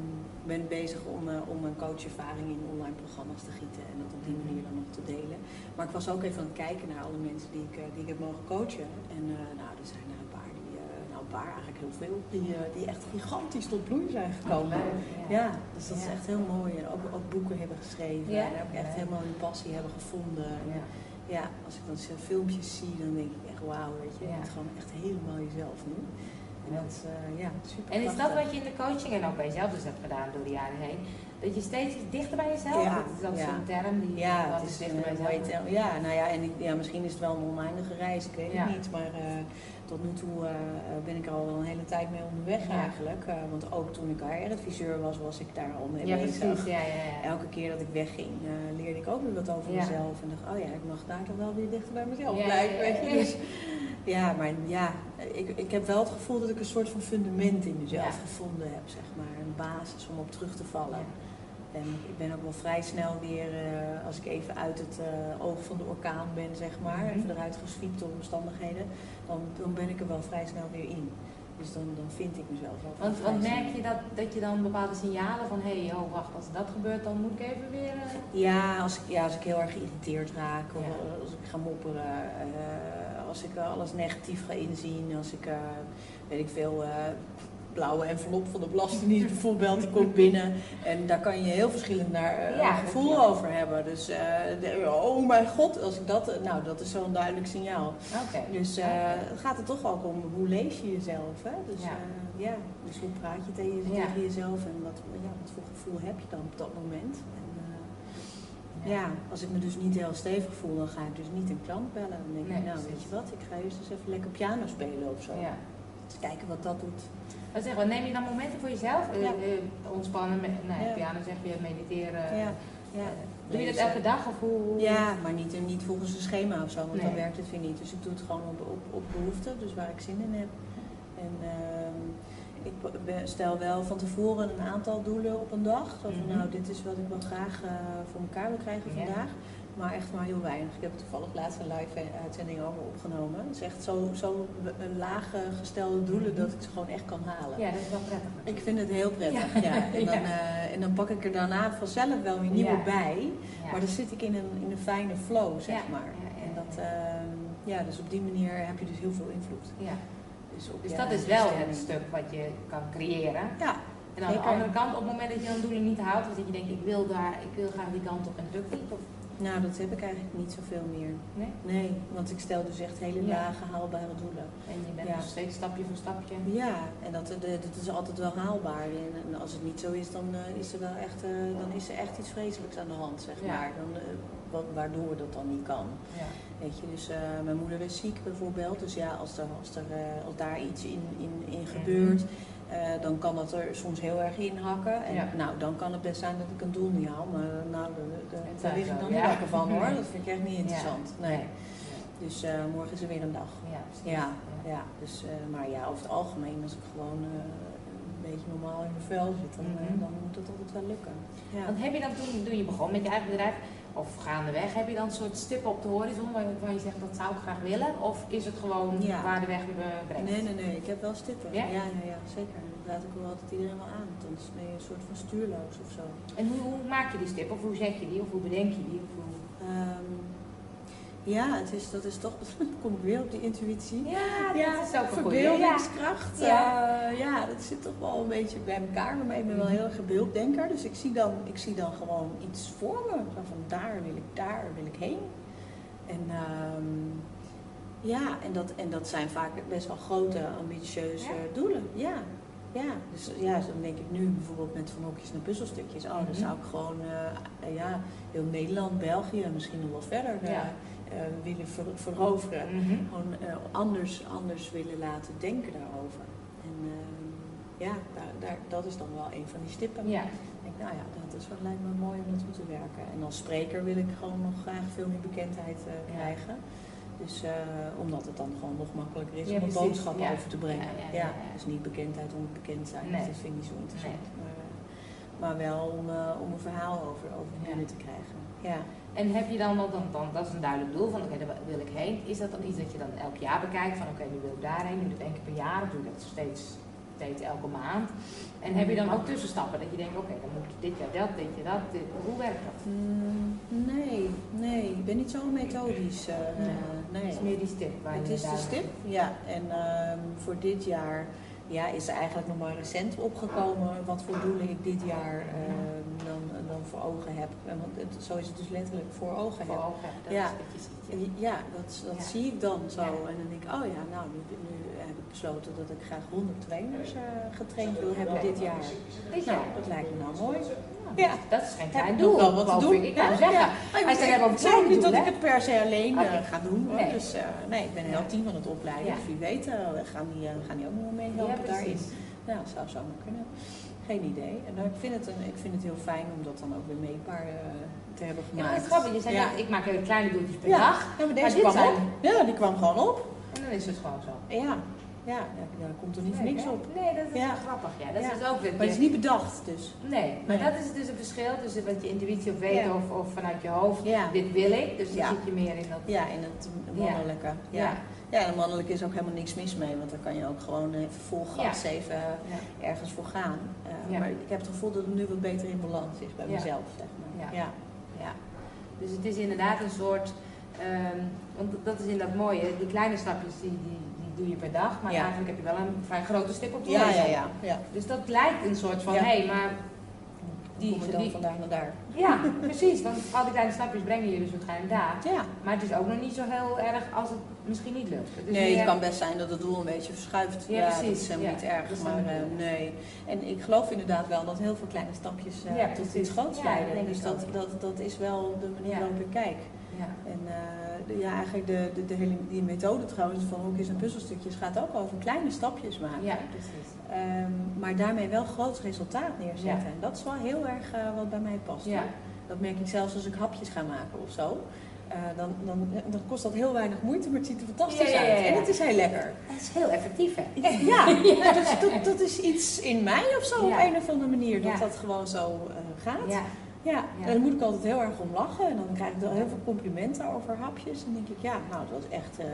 ben bezig om, eh, om mijn coachervaring in online programma's te gieten en dat op die manier dan nog te delen. Maar ik was ook even aan het kijken naar alle mensen die ik, die ik heb mogen coachen. En eh, nou, er zijn paar, eigenlijk heel veel, die, eh, die echt gigantisch tot bloei zijn gekomen. Ja, dus dat is echt heel mooi. En ook, ook boeken hebben geschreven.
Ja.
En ook echt helemaal hun passie hebben gevonden.
Ja.
Ja, als ik dan zo'n filmpjes zie, dan denk ik echt wauw, weet je. Je bent gewoon echt helemaal jezelf nu. En dat is, eh, ja, super
En is dat wat je in de coaching en ook bij jezelf dus hebt gedaan door de jaren heen? Dat je steeds dichter bij jezelf?
Ja,
Dat is
ja.
zo'n term die
Ja, het is
dichter bij jezelf.
term. Ja, nou ja, en ik, ja, misschien is het wel een oneindige reis, ik weet het niet. Maar eh, tot nu toe eh, ben ik er al wel een hele tijd mee onderweg
Ja.
eigenlijk. Eh, want ook toen ik HR-adviseur was, was ik daar al mee
Ja,
bezig.
Ja.
Elke keer dat ik wegging, eh, leerde ik ook weer wat over mezelf. En dacht, oh ja, ik mag daar toch wel weer dichter bij mezelf blijven. Weet je? Dus, ja, maar ja, ik, ik heb wel het gevoel dat ik een soort van fundament in mezelf gevonden heb, zeg maar. Een basis om op terug te vallen. En ik ben ook wel vrij snel weer, eh, als ik even uit het eh, oog van de orkaan ben, zeg maar,
Mhm.
even eruit geswiept door omstandigheden, dan, dan ben ik er wel vrij snel weer in. Dus dan, dan vind ik mezelf wel.
Want, want merk je dat, dat je dan bepaalde signalen van hé, hey, oh wacht, als dat gebeurt dan moet ik even weer. eh,
Ja, als ik, ja, als ik heel erg geïrriteerd raak, of als ik ga mopperen, als ik alles negatief ga inzien, als ik, weet ik veel, blauwe envelop van de Belastingdienst bijvoorbeeld, die komt binnen en daar kan je heel verschillend naar eh,
Ja,
gevoel over hebben. Dus, eh, de- oh mijn god, als ik dat, nou dat is zo'n duidelijk signaal. Dus eh, het gaat er toch ook om hoe lees je jezelf, hè? Dus
Ja.
ja, dus hoe praat je tegen, jezelf en wat, ja, wat voor gevoel heb je dan op dat moment? En, ja, als ik me dus niet heel stevig voel, dan ga ik dus niet een klant bellen. Dan denk
Nee,
ik, nou
precies.
weet je wat, ik ga eerst eens even lekker piano spelen of zo.
Ja.
Dus kijken wat dat doet.
Wat zeg, neem je dan momenten voor jezelf? Eh,
Ja.
eh, ontspannen, met, nou, ja, piano zeg je, mediteren.
Ja. Ja.
Eh, Doe je dat elke dag of hoe?
Ja, maar niet, niet volgens een schema of zo, want dan werkt het weer niet. Dus ik doe het gewoon op, op, op behoefte, dus waar ik zin in heb. En ehm, ik stel wel van tevoren een aantal doelen op een dag. Zo van,
Mhm.
nou, dit is wat ik wel graag voor elkaar wil krijgen vandaag. Maar echt maar heel weinig. Ik heb toevallig laatst een live uitzending over opgenomen. Het is echt zo, zo een lage gestelde doelen dat ik ze gewoon echt kan halen.
Ja, dat is wel prettig.
Ik vind het heel prettig, ja. En, dan, eh, en dan pak ik er daarna vanzelf wel weer nieuwe
Ja.
bij. Maar dan zit ik in een, in een fijne flow, zeg maar. en dat, ehm, ja, dus op die manier heb je dus heel veel invloed.
Ja.
Dus, op
Dus dat is wel het stuk wat je kan creëren.
Ja,
En aan de andere kant, op het moment dat je dan doelen niet haalt, dus dat je denkt, ik wil daar, ik wil graag die kant op en lukt niet. Of,
nou dat heb ik eigenlijk niet zoveel meer.
nee?
Nee, want ik stel dus echt hele
Ja.
lage haalbare doelen.
En je bent
Ja.
nog steeds stapje voor stapje.
Ja, en dat, de- dat is altijd wel haalbaar. En, en als het niet zo is, dan, eh, is er wel echt, eh, dan is er echt iets vreselijks aan de hand, zeg
Ja.
maar. Dan, eh, wa- waardoor dat dan niet kan.
Ja.
Weet je, dus eh, mijn moeder is ziek bijvoorbeeld. Dus ja, als, er, als, er, eh, als daar iets in, in, in gebeurt, eh, dan kan dat er soms heel erg in hakken. En
Ja.
nou, dan kan het best zijn dat ik een doel niet haal. Maar eh, nou, daar- daar-
Het
daar lig ik dan
ja.
niet wakker van hoor. Dat vind ik echt niet interessant. Nee. Dus eh, morgen is er weer een dag.
Ja.
Ja, ja. Dus, maar ja, over het algemeen, als ik gewoon een beetje normaal in mijn vel zit, dan,
Mhm.
dan moet het altijd wel lukken. Ja.
Want heb je dan toen, toen je begon met je eigen bedrijf, of gaandeweg, heb je dan een soort stip op de horizon waarvan je zegt dat zou ik graag willen? Of is het gewoon
Ja.
waar de weg me brengt?
Nee, nee, nee. Ik heb wel stippen.
Ja?
Ja, ja, ja, zeker. Dat raad ik wel altijd iedereen wel aan. want Anders ben je een soort van stuurloos of zo.
En hoe, hoe maak je die stip? Of hoe zeg je die? Of hoe bedenk je die? Of hoe...
Ehm, Ja, het is, dat is toch, kom ik weer op die intuïtie.
Ja,
Ja,
dat is ook een goeie.
verbeeldingskracht.
Ja.
Ja. ja, dat zit toch wel een beetje bij elkaar. Maar ik ben wel heel erg een beelddenker. Dus ik zie, dan, ik zie dan gewoon iets voor me. Van daar wil ik, daar wil ik heen. En ehm, ja, en dat, en dat zijn vaak best wel grote, ambitieuze
Ja.
doelen. Ja. Ja, dus ja, dus dan denk ik nu bijvoorbeeld met van hokjes naar puzzelstukjes. Oh, dan
Mhm.
zou ik gewoon eh, ja, heel Nederland, België, misschien nog wel verder eh,
Ja.
Eh, willen ver- veroveren
Mhm.
gewoon eh, anders, anders willen laten denken daarover. En ehm, ja, daar, daar, dat is dan wel een van die stippen.
Ja.
Ik denk, nou ja, dat is wel, lijkt me mooi om naartoe te werken. En als spreker wil ik gewoon nog graag veel meer bekendheid eh, krijgen. Dus omdat het dan gewoon nog makkelijker is
Ja,
om een
precies.
boodschap
Ja.
over te brengen.
Ja.
Dus niet bekendheid om het bekend zijn,
Nee.
dat vind ik niet zo interessant. Maar, maar wel om, om een verhaal over, over binnen te krijgen. Ja.
En heb je dan, wel dan, dan, dat is een duidelijk doel van oké, daar wil ik heen. Is dat dan iets dat je dan elk jaar bekijkt van oké, nu wil ik daarheen, nu doe ik één keer per jaar, of doe ik dat steeds, steeds elke maand? En heb je dan ook tussenstappen dat je denkt oké, dan moet ik dit jaar dat, dit jaar dat, dit, hoe werkt dat?
Mm, nee, nee, ik ben niet zo methodisch. eh,
Nee.
nee.
Het is meer die stip waar
Het
je
is de stip, ja. En ehm, voor dit jaar ja, is er eigenlijk nog maar recent opgekomen wat voor doelen ik dit jaar ehm, dan voor ogen heb. Want het, zo is het dus letterlijk voor ogen
voor
heb.
ogen. Dat
Ja.
is wat je ziet. ja.
Ja, dat, dat
Ja.
zie ik dan zo. En dan denk ik, oh ja, nou, nu, nu heb ik besloten dat ik graag 100 trainers eh, getraind wil hebben dit jaar. Nou, dat lijkt me nou mooi.
Ja, dat is geen klein doel.
wel wat te doen.
ik. Wou
Ja,
zeggen, het
zeg
klein
ook niet dat ik het per se alleen eh,
Oké.
ga doen.
Nee.
Dus eh, nee, ik ben een heel team aan het opleiden. Dus wie weet eh, gaan, die, eh, gaan die ook nog wel
Ja,
meehelpen daarin. Ja, dat zou zomaar kunnen. Geen idee. En ik, vind het een, ik vind het heel fijn om dat dan ook weer meetbaar eh, te hebben
Ja,
gemaakt.
maar het is grappig. Je zei
Ja.
ik maak hele kleine doeltjes per
Ja.
dag.
Ja, maar deze
Maar
kwam
zijn-
op. Ja, die kwam gewoon op.
En dan is het gewoon zo.
Ja, ja, ja daar komt er niet
Nee,
niks
hè?
op.
Nee, dat is
Ja.
grappig. Ja, dat
Ja.
is ook weer.
Maar het is niet bedacht dus.
Nee, maar
Nee.
dat is dus een verschil tussen wat je intuïtie of weet
Ja.
of, of vanuit je hoofd.
Ja.
Dit wil ik, dus dan
Ja.
zit je meer in dat.
Ja, in het mannelijke. Ja.
Ja.
En mannelijke is ook helemaal niks mis mee, want daar kan je ook gewoon even vol gas even
Ja.
ergens voor gaan. Uh,
Ja.
Maar ik heb het gevoel dat het nu wat beter in balans is bij mezelf, zeg maar.
Ja.
Ja.
Dus het is inderdaad een soort. ehm, want dat is inderdaad mooie. Die kleine stapjes die, die, die doe je per dag, maar eigenlijk heb je wel een vrij grote stip op de
Ja, ja, ja. ja.
Dus dat lijkt een soort van, hé, maar
Die, Kom dan
die,
vandaag naar daar.
ja, precies. Want al die kleine stapjes brengen je dus waarschijnlijk daar.
Ja.
Maar het is ook nog niet zo heel erg als het misschien niet lukt. Het is
Nee,
meer-
het kan best zijn dat het doel een beetje verschuift.
Ja,
dat
precies.
is helemaal
Ja,
niet erg.
dat is
Maar eh, nee. En ik geloof inderdaad wel dat heel veel kleine stapjes eh,
Ja,
tot iets groots leiden.
dat
dus dat, dat, dat is wel de manier waarop ik kijk.
Ja.
En eh, de- ja, eigenlijk de, de, de hele die methode trouwens van hokjes en puzzelstukjes gaat ook over kleine stapjes maken.
ja, precies.
Ehm, maar daarmee wel groot resultaat neerzetten.
Ja.
En dat is wel heel erg eh, wat bij mij past.
Ja.
Dat merk ik zelfs als ik hapjes ga maken of zo. Eh, dan, dan, dan kost dat heel weinig moeite, maar het ziet er fantastisch
Ja, ja, ja, ja.
uit. En het is heel lekker.
Dat is heel effectief, hè?
Ja, dat, is, dat, dat is iets in mij of zo op een of andere manier, dat dat gewoon zo eh, gaat.
Ja.
En daar moet ik altijd heel erg om lachen. En dan krijg ik wel heel veel complimenten over hapjes. En dan denk ik, ja, nou, dat was echt eh,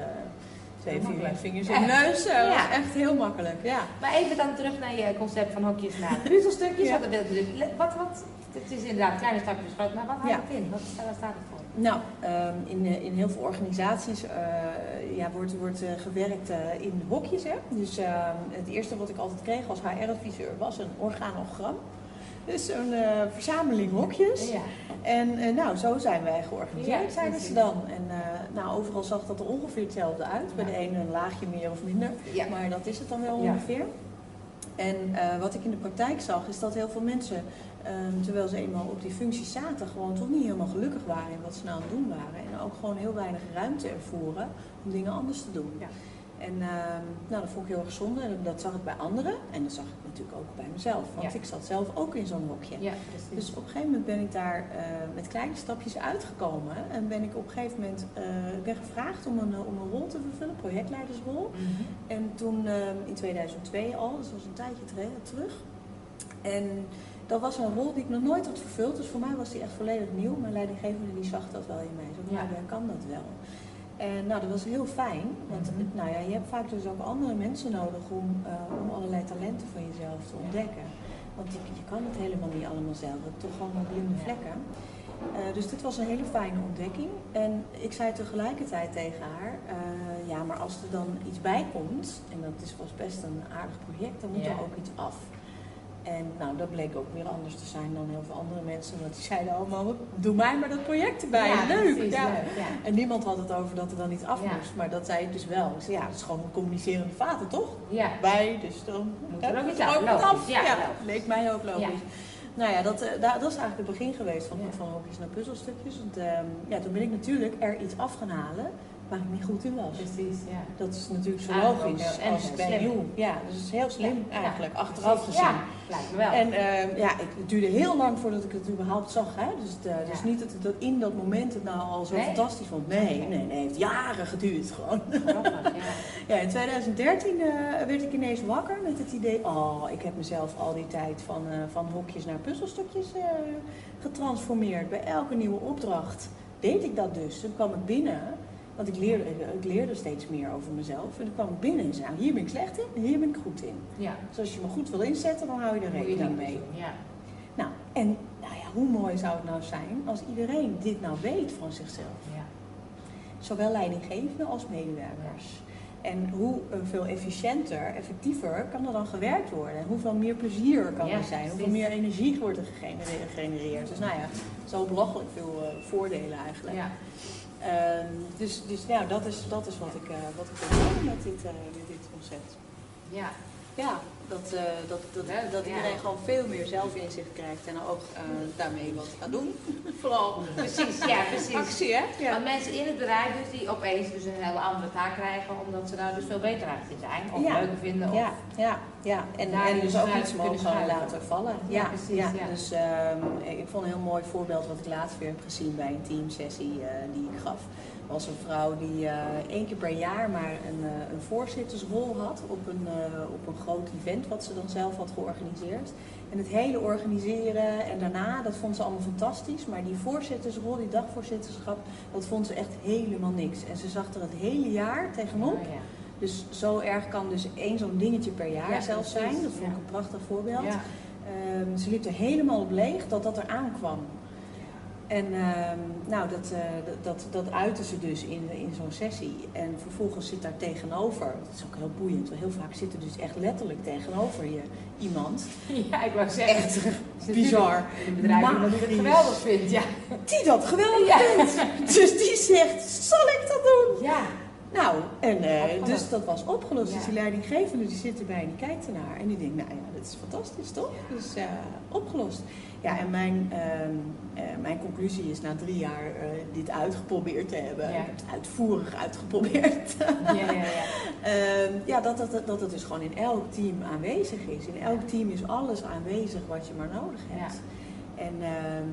twee vier vingers in de neus. Dat
Ja.
was echt heel makkelijk, ja.
Maar even dan terug naar je concept van hokjes naar puzzelstukjes.
Ja.
Natuurlijk- wat, wat, het is inderdaad kleine stapjes groot, maar wat houdt
Ja.
het in? Wat, waar staat het voor?
Nou, ehm, in, eh, in heel veel organisaties eh, ja, wordt, wordt eh, gewerkt in hokjes. Hè? Dus ehm, het eerste wat ik altijd kreeg als HR-adviseur was een organogram. Dus een verzameling hokjes.
Ja.
En nou, zo zijn wij georganiseerd,
Ja,
zeiden ze dan. En nou, overal zag dat er ongeveer hetzelfde uit. Bij de ene een laagje meer of minder. Maar dat is het dan wel
Ja.
ongeveer. En wat ik in de praktijk zag, is dat heel veel mensen, ehm, terwijl ze eenmaal op die functie zaten, gewoon toch niet helemaal gelukkig waren in wat ze nou aan het doen waren. En ook gewoon heel weinig ruimte ervoeren om dingen anders te doen.
Ja.
En ehm, nou, dat vond ik heel erg zonde. En dat zag ik bij anderen. En dat zag ik natuurlijk ook bij mezelf. Want
Ja.
ik zat zelf ook in zo'n hokje.
Ja.
Dus op een gegeven moment ben ik daar eh, met kleine stapjes uitgekomen. En ben ik op een gegeven moment ben gevraagd om een, eh, om een rol te vervullen, projectleidersrol.
Mhm.
En toen ehm, in 2002 al, dus dat was een tijdje terug. En dat was een rol die ik nog nooit had vervuld. Dus voor mij was die echt volledig nieuw. Mijn leidinggevende die zag dat wel in mij. Zo,
Ja.
nou, jij kan dat wel. En nou, dat was heel fijn. Want
Mhm.
nou ja, je hebt vaak dus ook andere mensen nodig om, eh, om allerlei talenten van jezelf te ontdekken. Want je, je kan het helemaal niet allemaal zelf. Je hebt toch gewoon blinde vlekken. Eh, dus dit was een hele fijne ontdekking. En ik zei tegelijkertijd tegen haar, eh, ja, maar als er dan iets bij komt, en dat is, was best een aardig project, dan moet
Ja.
er ook iets af. En nou, dat bleek ook weer anders te zijn dan heel veel andere mensen, want die zeiden allemaal, doe mij maar dat project erbij,
Ja,
leuk.
precies,
ja.
leuk, ja.
En niemand had het over dat er dan iets af moest, maar dat zei ik dus wel. Ik zei, ja, het is gewoon een communicerende vader, toch?
Ja.
Bij, dus dan
Moet er ook iets
moet
af. Ja,
leek mij ook logisch. Nou ja, dat, eh, daar- dat is eigenlijk het begin geweest van, van hokjes naar puzzelstukjes. Want, ehm, ja, toen ben ik natuurlijk er iets af gaan halen waar ik niet goed in was.
Precies, ja.
Dat is natuurlijk zo
Eigenlijk ook
logisch
heel- en
als bij
slim.
Ja, dus het is heel slim
Ja,
eigenlijk,
ja,
achteraf gezien.
Ja, lijkt me wel.
En ehm, ja, het, duurde heel lang voordat ik het überhaupt zag. Hè? Dus, het, eh, dus niet dat, het- dat in dat moment het nou al zo
Nee?
fantastisch vond. Nee, nee, nee, het heeft jaren geduurd gewoon.
Grappig, ja.
Ja, in 2013 eh, werd ik ineens wakker met het idee, oh, ik heb mezelf al die tijd van, eh, van hokjes naar puzzelstukjes getransformeerd. Bij elke nieuwe opdracht deed ik dat dus. Toen kwam ik binnen, want ik leerde, ik leerde steeds meer over mezelf. En toen kwam ik binnen en zei, nou, hier ben ik slecht in en hier ben ik goed in.
Ja.
Dus als je me goed wil inzetten, dan hou je er rekening mee.
Ja.
Nou, en nou ja, hoe mooi zou het nou zijn als iedereen dit nou weet van zichzelf?
Ja.
Zowel leidinggevenden als medewerkers. En hoe eh, veel efficiënter, effectiever kan er dan gewerkt worden? En hoeveel meer plezier kan
Ja,
er zijn? Hoeveel meer energie wordt er gegenereerd? gegenereerd? Dus nou ja, zo belachelijk veel eh, voordelen eigenlijk.
Ja.
Ehm, dus dus ja, dat is, dat is wat ik, eh, wat ik wil doen met dit, eh, met dit concept.
Ja.
Ja, dat, eh, dat, dat, dat
ja.
iedereen gewoon veel meer zelfinzicht krijgt en ook eh, daarmee wat gaat doen. Vooral
Precies, ja, precies.
actie, hè? Ja.
Want mensen in het bedrijf dus die opeens dus een hele andere taak krijgen omdat ze daar dus veel beter uit zijn. Of
Ja.
leuker vinden. Of,
Ja, ja, ja. En,
Daar
en
dus
dus ook iets
kunnen
mogen laten vallen.
Ja, precies, ja.
Dus ehm, ik vond een heel mooi voorbeeld wat ik laatst weer heb gezien bij een teamsessie eh, die ik gaf. Was een vrouw die eh, één keer per jaar maar een, eh, een voorzittersrol had op een, eh, op een groot event wat ze dan zelf had georganiseerd. En het hele organiseren en daarna, dat vond ze allemaal fantastisch. Maar die voorzittersrol, die dagvoorzitterschap, dat vond ze echt helemaal niks. En ze zag er het hele jaar tegenop.
Oh, ja.
Dus zo erg kan dus één zo'n dingetje per jaar
Ja,
zelfs zijn. Dat vond ik
ja.
een prachtig voorbeeld. Ehm, ze liep er helemaal op leeg dat dat er aankwam. En ehm, nou, dat, eh, dat, dat, dat uitte ze dus in, in zo'n sessie. En vervolgens zit daar tegenover, dat is ook heel boeiend, want heel vaak zit er dus echt letterlijk tegenover je iemand.
ja, ik wou zeggen.
Echt bizar.
Een bedrijf die het
Magisch.
geweldig vindt. Ja.
Die dat geweldig
Ja.
vindt. Dus die zegt, zal ik dat doen?
ja.
Nou, en eh, dus dat was opgelost.
Ja.
Dus die leidinggevende die zit erbij en die kijkt ernaar. En die denkt, nou ja, dat is fantastisch toch?
Ja.
Dus eh, opgelost. Ja, en mijn, ehm, eh, mijn conclusie is na drie jaar dit uitgeprobeerd te hebben.
Ja.
Ik heb het uitvoerig uitgeprobeerd.
Ja, ja, ja.
Ehm, ja, dat, dat, dat het dus gewoon in elk team aanwezig is. In elk team is alles aanwezig wat je maar nodig hebt. En ehm,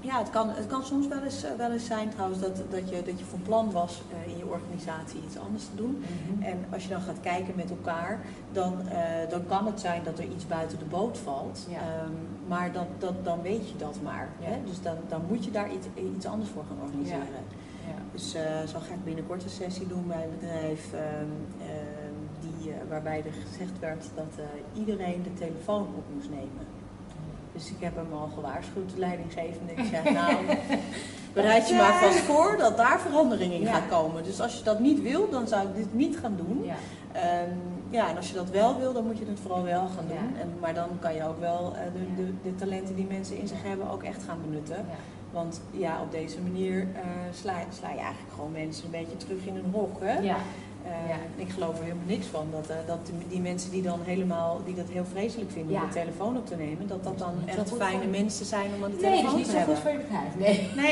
ja, het kan, het kan soms wel eens, eh, wel eens zijn trouwens dat, dat, je, dat je van plan was eh, in je organisatie iets anders te doen.
Mhm.
En als je dan gaat kijken met elkaar, dan, eh, dan kan het zijn dat er iets buiten de boot valt.
Ja.
Ehm, maar dan, dan, dan weet je dat maar.
Ja.
Hè? Dus dan, dan moet je daar iets, iets anders voor gaan organiseren.
Ja.
Dus eh, zo ga ik binnenkort een sessie doen bij een bedrijf ehm, ehm, die, waarbij er gezegd werd dat iedereen de telefoon op moest nemen. Dus ik heb hem al gewaarschuwd, de leidinggevende. Ik zeg, nou, bereid je maar vast voor dat daar verandering in
Ja.
gaat komen. Dus als je dat niet wil, dan zou ik dit niet gaan doen.
Ja.
Ehm, ja, en als je dat wel wil, dan moet je het vooral wel gaan
Ja.
doen. En, maar dan kan je ook wel eh, de, de, de talenten die mensen in zich hebben ook echt gaan benutten.
Ja.
Want ja, op deze manier eh, sla, sla je eigenlijk gewoon mensen een beetje terug in een hok. Hè?
Ja. Ja.
Ik geloof er helemaal niks van dat, eh, dat die, mensen die dan helemaal, die dat heel vreselijk vinden om
Ja.
de telefoon op te nemen, dat dat dan
zo
echt fijne
voor-
mensen zijn om aan de
Nee,
telefoon
dat is niet
te
zo
hebben.
goed voor je bedrijf. Nee.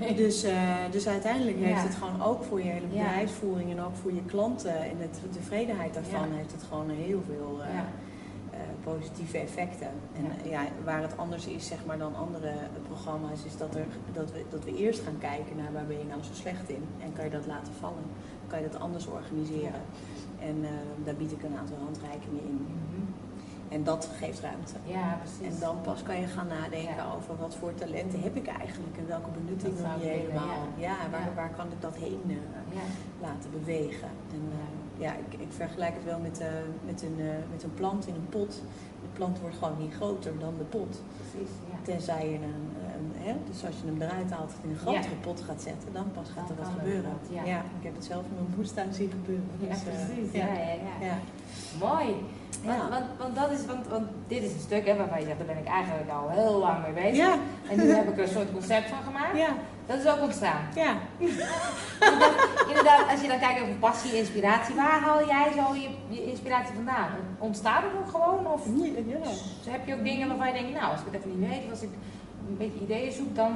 Nee, dus, eh, dus uiteindelijk heeft het gewoon ook voor je hele bedrijfsvoering en ook voor je klanten en het, de tevredenheid daarvan heeft het gewoon heel veel eh, positieve effecten. En
Ja.
ja, waar het anders is zeg maar, dan andere programma's, is dat, er, dat, we, dat we eerst gaan kijken naar waar ben je nou zo slecht in en kan je dat laten vallen. Kan je dat anders organiseren. En eh, daar bied ik een aantal handreikingen in.
Mhm.
En dat geeft ruimte.
Ja, precies.
En dan pas kan je gaan nadenken
Ja.
over wat voor talenten heb ik eigenlijk en welke benutting wil
zou
je helemaal.
ja.
Ja, waar,
Ja.
waar kan ik dat heen eh, laten bewegen? En, eh, ja, ik, ik vergelijk het wel met, met, een, met een plant in een pot. De plant wordt gewoon niet groter dan de pot.
Precies.
Tenzij je een hè, dus als je hem eruit haalt en in een grotere pot gaat zetten, dan pas gaat er wat gebeuren.
wat, ja.
ja. ik heb het zelf in mijn moestuin zien gebeuren. Dus, eh,
precies.
ja.
Ja. Mooi. Want, want, want, dat is, want, want dit is een stuk hè, waarvan je zegt, daar ben ik eigenlijk al heel lang mee bezig.
Ja.
En nu heb ik er een soort concept van gemaakt.
Ja.
Dat is ook ontstaan.
Ja.
Inderdaad, inderdaad, als je dan kijkt over passie, inspiratie, waar haal jij zo je, je inspiratie vandaan? Ontstaat het ook gewoon? Of
ja.
heb je ook dingen waarvan je denkt, nou, als ik het even niet weet, als ik een beetje ideeën zoek, dan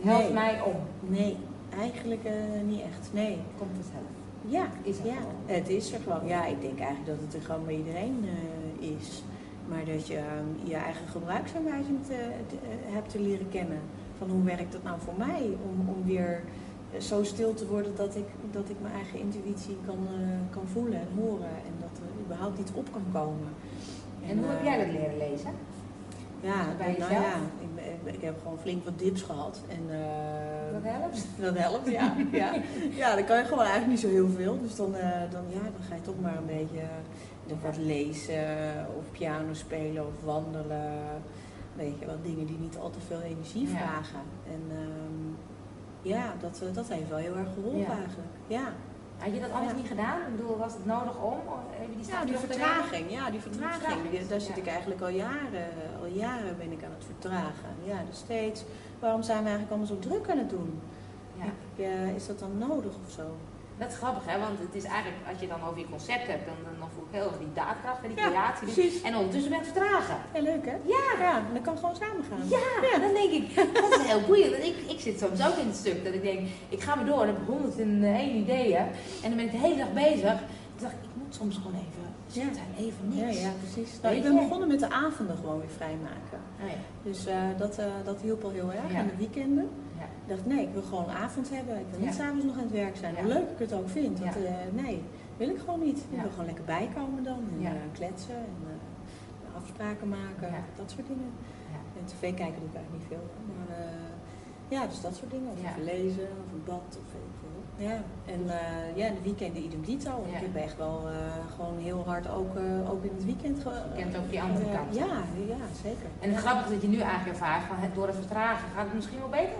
helpt
Nee.
mij om.
Nee, eigenlijk eh, niet echt. Nee.
Komt vanzelf.
Ja,
Is er
ja,
gewoon.
het is er gewoon. Ja, ik denk eigenlijk dat het er gewoon bij iedereen eh, is. Maar dat je ehm, je eigen gebruiksaanwijzing eh, hebt te leren kennen. Van hoe werkt dat nou voor mij? Om, om weer zo stil te worden dat ik, dat ik mijn eigen intuïtie kan, kan voelen en horen. En dat er überhaupt iets op kan komen.
En hoe heb jij dat leren lezen?
Ja,
bij
nou
jezelf?
ja, ik, heb gewoon flink wat dips gehad. En, eh,
Dat helpt?
dat helpt, ja. ja. Ja, dan kan je gewoon eigenlijk niet zo heel veel. Dus dan, eh, dan, ja, dan ga je toch maar een beetje eh, wat lezen of piano spelen of wandelen. Weet je, wat dingen die niet al te veel energie
Ja.
vragen. En ehm, ja, dat, dat heeft wel heel erg geholpen
Ja.
eigenlijk. Ja,
Had je dat anders niet gedaan? Ik bedoel, was het nodig om? Of Heb je die
ja die vertraging. Ja, die vertraging.
vertraging,
die- daar zit
ja.
ik eigenlijk al jaren, al jaren ben ik aan het vertragen. Ja, dus steeds. Waarom zijn we eigenlijk allemaal zo druk aan het doen?
Ja.
Ik, eh, is dat dan nodig of zo?
Dat is grappig, hè? Want het is eigenlijk, als je dan over je concept hebt, dan, dan, dan voel ik heel erg die daadkracht en die
Ja,
creatie.
precies.
En ondertussen ben ik vertragen.
Heel leuk hè?
Ja.
Ja, en dat kan gewoon samen gaan.
Ja, dan denk ik, dat is heel boeiend. Ik, ik zit soms ook in het stuk dat ik denk, ik ga maar door en heb honderd en één ideeën. En dan ben ik de hele dag bezig. Ik dacht, ik moet soms gewoon even zitten en even
Ja,
niks.
ja, precies. Nou, ik ben
je?
begonnen met de avonden gewoon weer vrijmaken.
Oh ja.
Dus eh, dat, eh, dat hielp al heel erg.
Ja.
En de weekenden. Ik dacht, nee, ik wil gewoon een avond hebben. Ik wil niet
Ja.
s'avonds nog aan het werk zijn. Hoe leuk ik het ook vind. Want, eh, nee, wil ik gewoon niet. Ik wil gewoon lekker bijkomen dan. En eh, kletsen en eh, afspraken maken. Dat soort dingen. En tv kijken doe ik eigenlijk niet veel. Maar ja, dus dat soort dingen. Of even lezen, of een bad, of. Ja, en eh, ja, de weekenden idem dito.
Ja.
Ik heb echt wel eh, gewoon heel hard ook, eh, ook in het weekend... ge-
Je kent ook die andere kant.
Ja, ja, zeker.
En het grappige is dat je nu eigenlijk ervaart van door het vertragen gaat het misschien wel beter.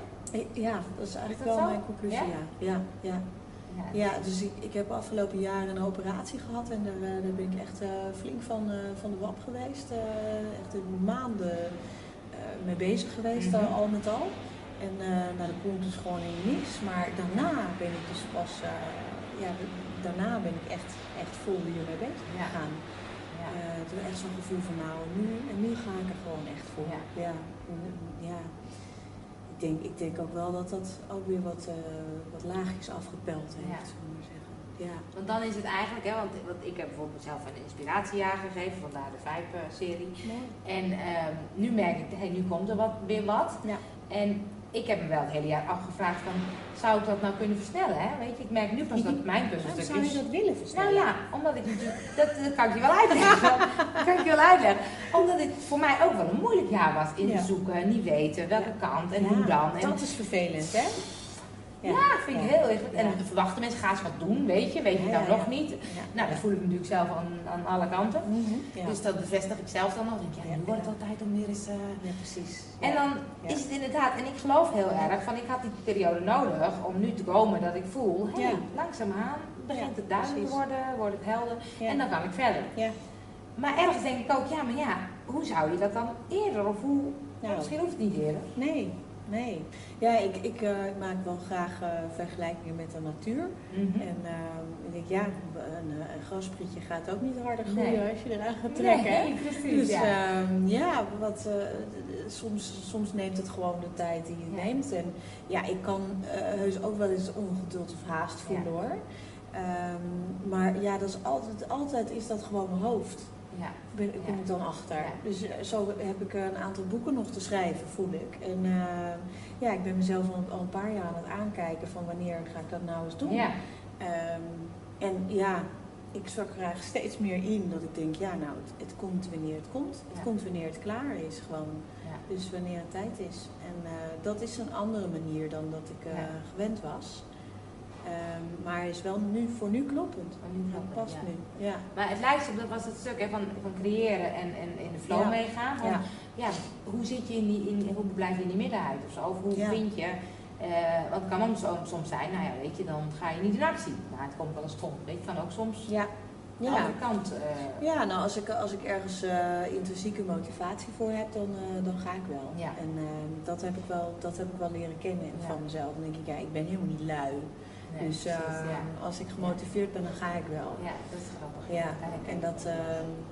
Ja, dat is eigenlijk
Is dat
wel
zo?
mijn conclusie,
Ja?
ja. Ja, ja. Dus ik, ik heb afgelopen jaar een operatie gehad en daar, daar ben ik echt flink van, van de wap geweest. echt maanden mee bezig geweest,
Mhm.
al met al. En eh nou, dat komt dus gewoon in niks. Maar daarna ben ik dus pas, eh, ja, daarna ben ik echt, echt vol hiermee bezig
Ja.
gegaan.
Ja.
Eh, toen echt zo'n gevoel van nou, nu, en nu ga ik er gewoon echt voor.
Ja.
Ja. ja. Ik, denk, ik denk ook wel dat dat ook weer wat, wat laagjes afgepeld heeft,
Ja.
zullen we maar zeggen. Ja.
Want dan is het eigenlijk, hè, want, want ik heb bijvoorbeeld zelf een inspiratiejaar gegeven, vandaar de Vijp-serie.
Mooi.
En ehm, nu merk ik, hey, nu komt er wat, weer wat.
Ja.
En ik heb me wel het hele jaar afgevraagd van, zou ik dat nou kunnen versnellen? Hè? Weet je, ik merk nu pas dat mijn
Waarom zou je dat willen
Nou
versnellen?
ja, omdat ik natuurlijk, dat, dat kan ik je wel uitleggen. dat kan ik je wel uitleggen. Omdat het voor mij ook wel een moeilijk jaar was in
Ja.
zoeken, niet weten welke kant en
Ja,
hoe dan. En,
Dat is vervelend, hè?
Ja, vind ik heel erg. En
Ja.
dan verwachten mensen, ga eens wat doen, weet je, weet je dan nog niet. Nou, dat voel ik natuurlijk zelf aan, aan alle kanten.
Mhm.
Dus dat bevestig ik zelf dan nog. Denk, ja, nu wordt het
ja.
wel tijd om weer eens... eh,
ja, precies.
En dan is het inderdaad, en ik geloof heel erg, van ik had die periode nodig om nu te komen dat ik voel, hé,
Ja.
langzaamaan begint het duidelijk te worden, wordt het helder en dan kan ik verder.
Ja.
Maar ergens denk ik ook, ja, maar ja, hoe zou je dat dan eerder of hoe,
Nou.
misschien hoeft het niet eerder.
Nee, nee. Ja, ik, ik, eh, ik maak wel graag eh, vergelijkingen met de natuur.
Mhm.
En eh, ik denk, ja, een, eh, een grasprietje gaat ook niet harder groeien
Nee.
als je eraan gaat trekken. hè?
Nee, precies,
Dus
ja.
ja, ja wat, soms, soms neemt het gewoon de tijd die
Ja.
neemt. En ja, ik kan heus ook wel eens ongeduld of haast voelen
Ja.
hoor. Ehm, maar ja, dat is altijd, altijd is dat gewoon mijn hoofd.
Ja.
Ben, kom
Ja.
ik dan achter.
Ja.
Dus eh, zo heb ik een aantal boeken nog te schrijven, voel ik. En eh, ja, ik ben mezelf al, al een paar jaar aan het aankijken van wanneer ga ik dat nou eens doen.
Ja.
Ehm, en ja, ik zak er eigenlijk steeds meer in dat ik denk, ja nou, het, het komt wanneer het komt. Het komt wanneer het klaar is gewoon. Dus wanneer het tijd is. En eh, dat is een andere manier dan dat ik eh, gewend was. Maar is wel nu, voor nu kloppend.
Maar nu
Dat past
ja.
nu. Ja.
Maar het lijkt op, dat was het stuk hè, van, van creëren en, en in de flow
Ja.
meegaan. Van,
Ja.
ja. hoe zit je in die, in, hoe blijf je in die middenheid of zo? Of hoe
Ja.
vind je, eh, want het kan ook zo, soms zijn, nou ja, weet je, dan ga je niet in actie. Nou, het komt wel eens stom. Weet je, het kan ook soms
Ja.
de
Ja.
andere kant. eh,
Ja, nou als ik, als ik ergens eh, intrinsieke motivatie voor heb, dan, eh, dan ga ik wel.
Ja.
En eh, dat, heb ik wel, dat heb ik wel leren kennen
Ja.
van mezelf. Dan denk ik, ja, ik ben helemaal niet lui.
Nee,
dus
precies,
eh,
ja.
als ik gemotiveerd ben, dan ga ik wel.
ja, dat is grappig.
Ja, en dat, eh,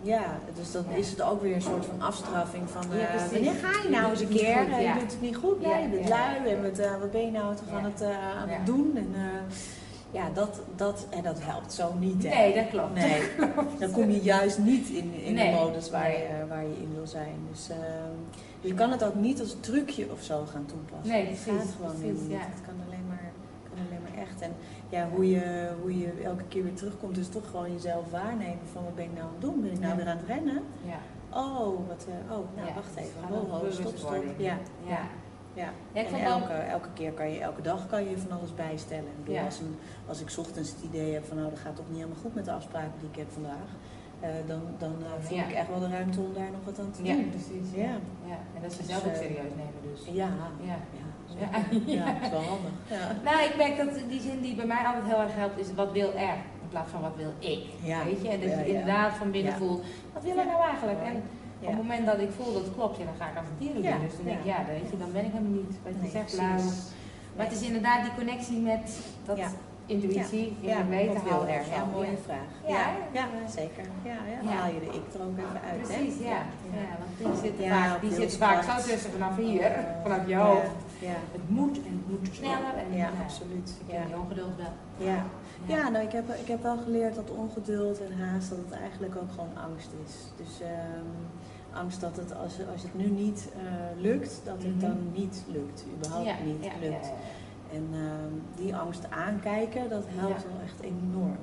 ja, dus dan is het ook weer een soort van afstraffing van,
Ja,
eh, wanneer ga je nou eens een keer?
goed,
Eh. Je doet het niet goed, nee,
Ja,
je bent lui en wat, eh, wat ben je nou toch aan het, aan het doen? En, ja, dat, dat, en dat helpt zo niet. Hè?
Nee, dat klopt.
Nee, dan kom je juist niet in, in
Nee.
de modus waar,
Nee.
je, waar je in wil zijn. Dus, ehm, dus je kan het ook niet als trucje of zo gaan toepassen.
Nee,
Het
precies,
gaat gewoon
precies,
niet.
ja.
Het kan alleen maar, kan En ja, hoe, je, hoe je elke keer weer terugkomt, is toch gewoon jezelf waarnemen van wat ben ik nou aan het doen? Ben ik nou
Ja.
weer aan het rennen?
Ja.
Oh, wat, eh, oh nou
Ja,
wacht even. Ho,
om
ho, stop, stop. Ja,
Ja.
ja.
Ja,
en elke, elke keer kan je, elke dag kan je van alles bijstellen. Ik bedoel,
Ja.
als, een, als ik 's ochtends het idee heb van nou dat gaat toch niet helemaal goed met de afspraken die ik heb vandaag. eh, dan dan eh, voel
Ja.
ik echt wel de ruimte om daar nog wat aan te
Ja,
doen.
precies.
Ja.
ja. En dat ze
Dus,
zelf ook
eh,
serieus nemen dus.
Ja,
Ja.
ja, dat is wel handig.
Nou, ik merk dat die zin die bij mij altijd heel erg helpt is wat wil er in plaats van wat wil ik. Weet je? En dat je inderdaad van binnen voelt, wat wil ik nou eigenlijk? En
Ja.
op het moment dat ik voel dat het klopt, ja, dan ga ik doen.
Ja.
Dus dan denk ik,
Ja.
weet je, dan ben ik hem niet. Wat je
Nee,
zegt. Maar het is inderdaad die connectie met dat
Ja.
intuïtie,
Ja,
ja, weten
wat wil
houden
er?
of zo.
Ja, mooie vraag.
Ja.
Ja, zeker. Ja, ja. Dan haal je de ik er ook even uit. hè?
Precies, ja. ja. want die
Ja,
vaak, die zitten vaak zo tussen vanaf hier,
Oh,
vanaf je hoofd.
Ja,
Het moet en het moet sneller. En,
ja, absoluut.
Ik
Ja.
ken die ongeduld wel.
Ja. Ja, nou, ik heb, ik heb wel geleerd dat ongeduld en haast, dat het eigenlijk ook gewoon angst is. Dus ehm, angst dat het, als, als het nu niet eh, lukt, dat het
Mhm.
dan niet lukt, überhaupt
Ja,
niet
ja,
lukt.
ja, ja.
En ehm, die angst aankijken, dat helpt
Ja.
wel echt enorm.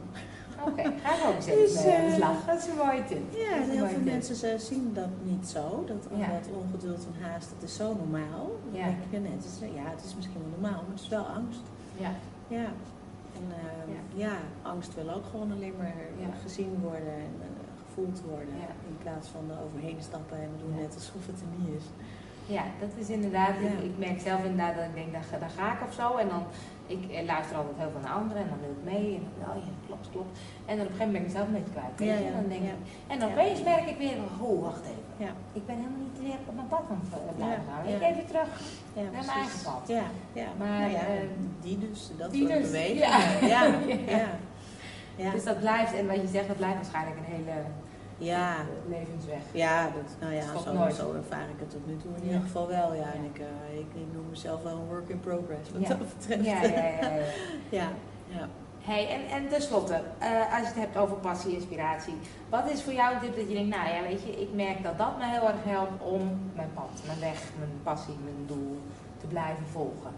Oké, ga ik ook eens
Dus,
even aan de
eh,
slag. Dat is een mooie tip.
Ja, heel veel
tip.
mensen ze zien dat niet zo. Dat,
Ja.
dat ongeduld en haast, dat is zo normaal. Dan
Ja.
denk ja, net, het is, ja, het is misschien wel normaal, maar het is wel angst.
Ja,
Ja. En ehm,
Ja.
ja. angst wil ook gewoon alleen maar
Ja.
gezien worden en eh, gevoeld worden.
Ja.
In plaats van er overheen stappen en we doen
Ja.
net alsof het er niet is.
ja, dat is inderdaad,
Ja.
ik, ik merk zelf inderdaad dat ik denk, daar, ga- daar ga ik of zo. En dan, ik eh, luister altijd heel veel naar anderen en dan wil ik mee. En dan, oh ja, klopt, klopt. En dan op een gegeven moment ben ik zelf een beetje kwijt.
Ja, ja,
En dan denk
ja.
ik, en dan opeens merk ik weer, oh wacht even.
Ja.
Ik ben helemaal niet weer op mijn pad aan het eh, blijven gaan. Ik even terug.
Ja,
Naar mijn eigen pad.
Ja, ja.
Maar,
Nou ja,
ehm,
die dus, dat
die
soort
dus. Ja,
Ja.
ja.
ja.
Dus dat blijft, en wat je zegt, dat blijft waarschijnlijk een hele
Ja.
eh, levensweg.
Ja, dat, nou ja, zo,
nooit.
zo ervaar ik het tot nu toe in ieder geval wel. Ja, en ik, eh, ik, ik noem mezelf wel een work in progress wat
Ja.
dat betreft.
Ja, ja, ja. ja.
ja. ja.
Hey, en, en tenslotte, eh, als je het hebt over passie, inspiratie. Wat is voor jou een tip dat je denkt, nou ja, weet je, ik merk dat dat me heel erg helpt om mijn pad, mijn weg, mijn passie, mijn doel te blijven volgen?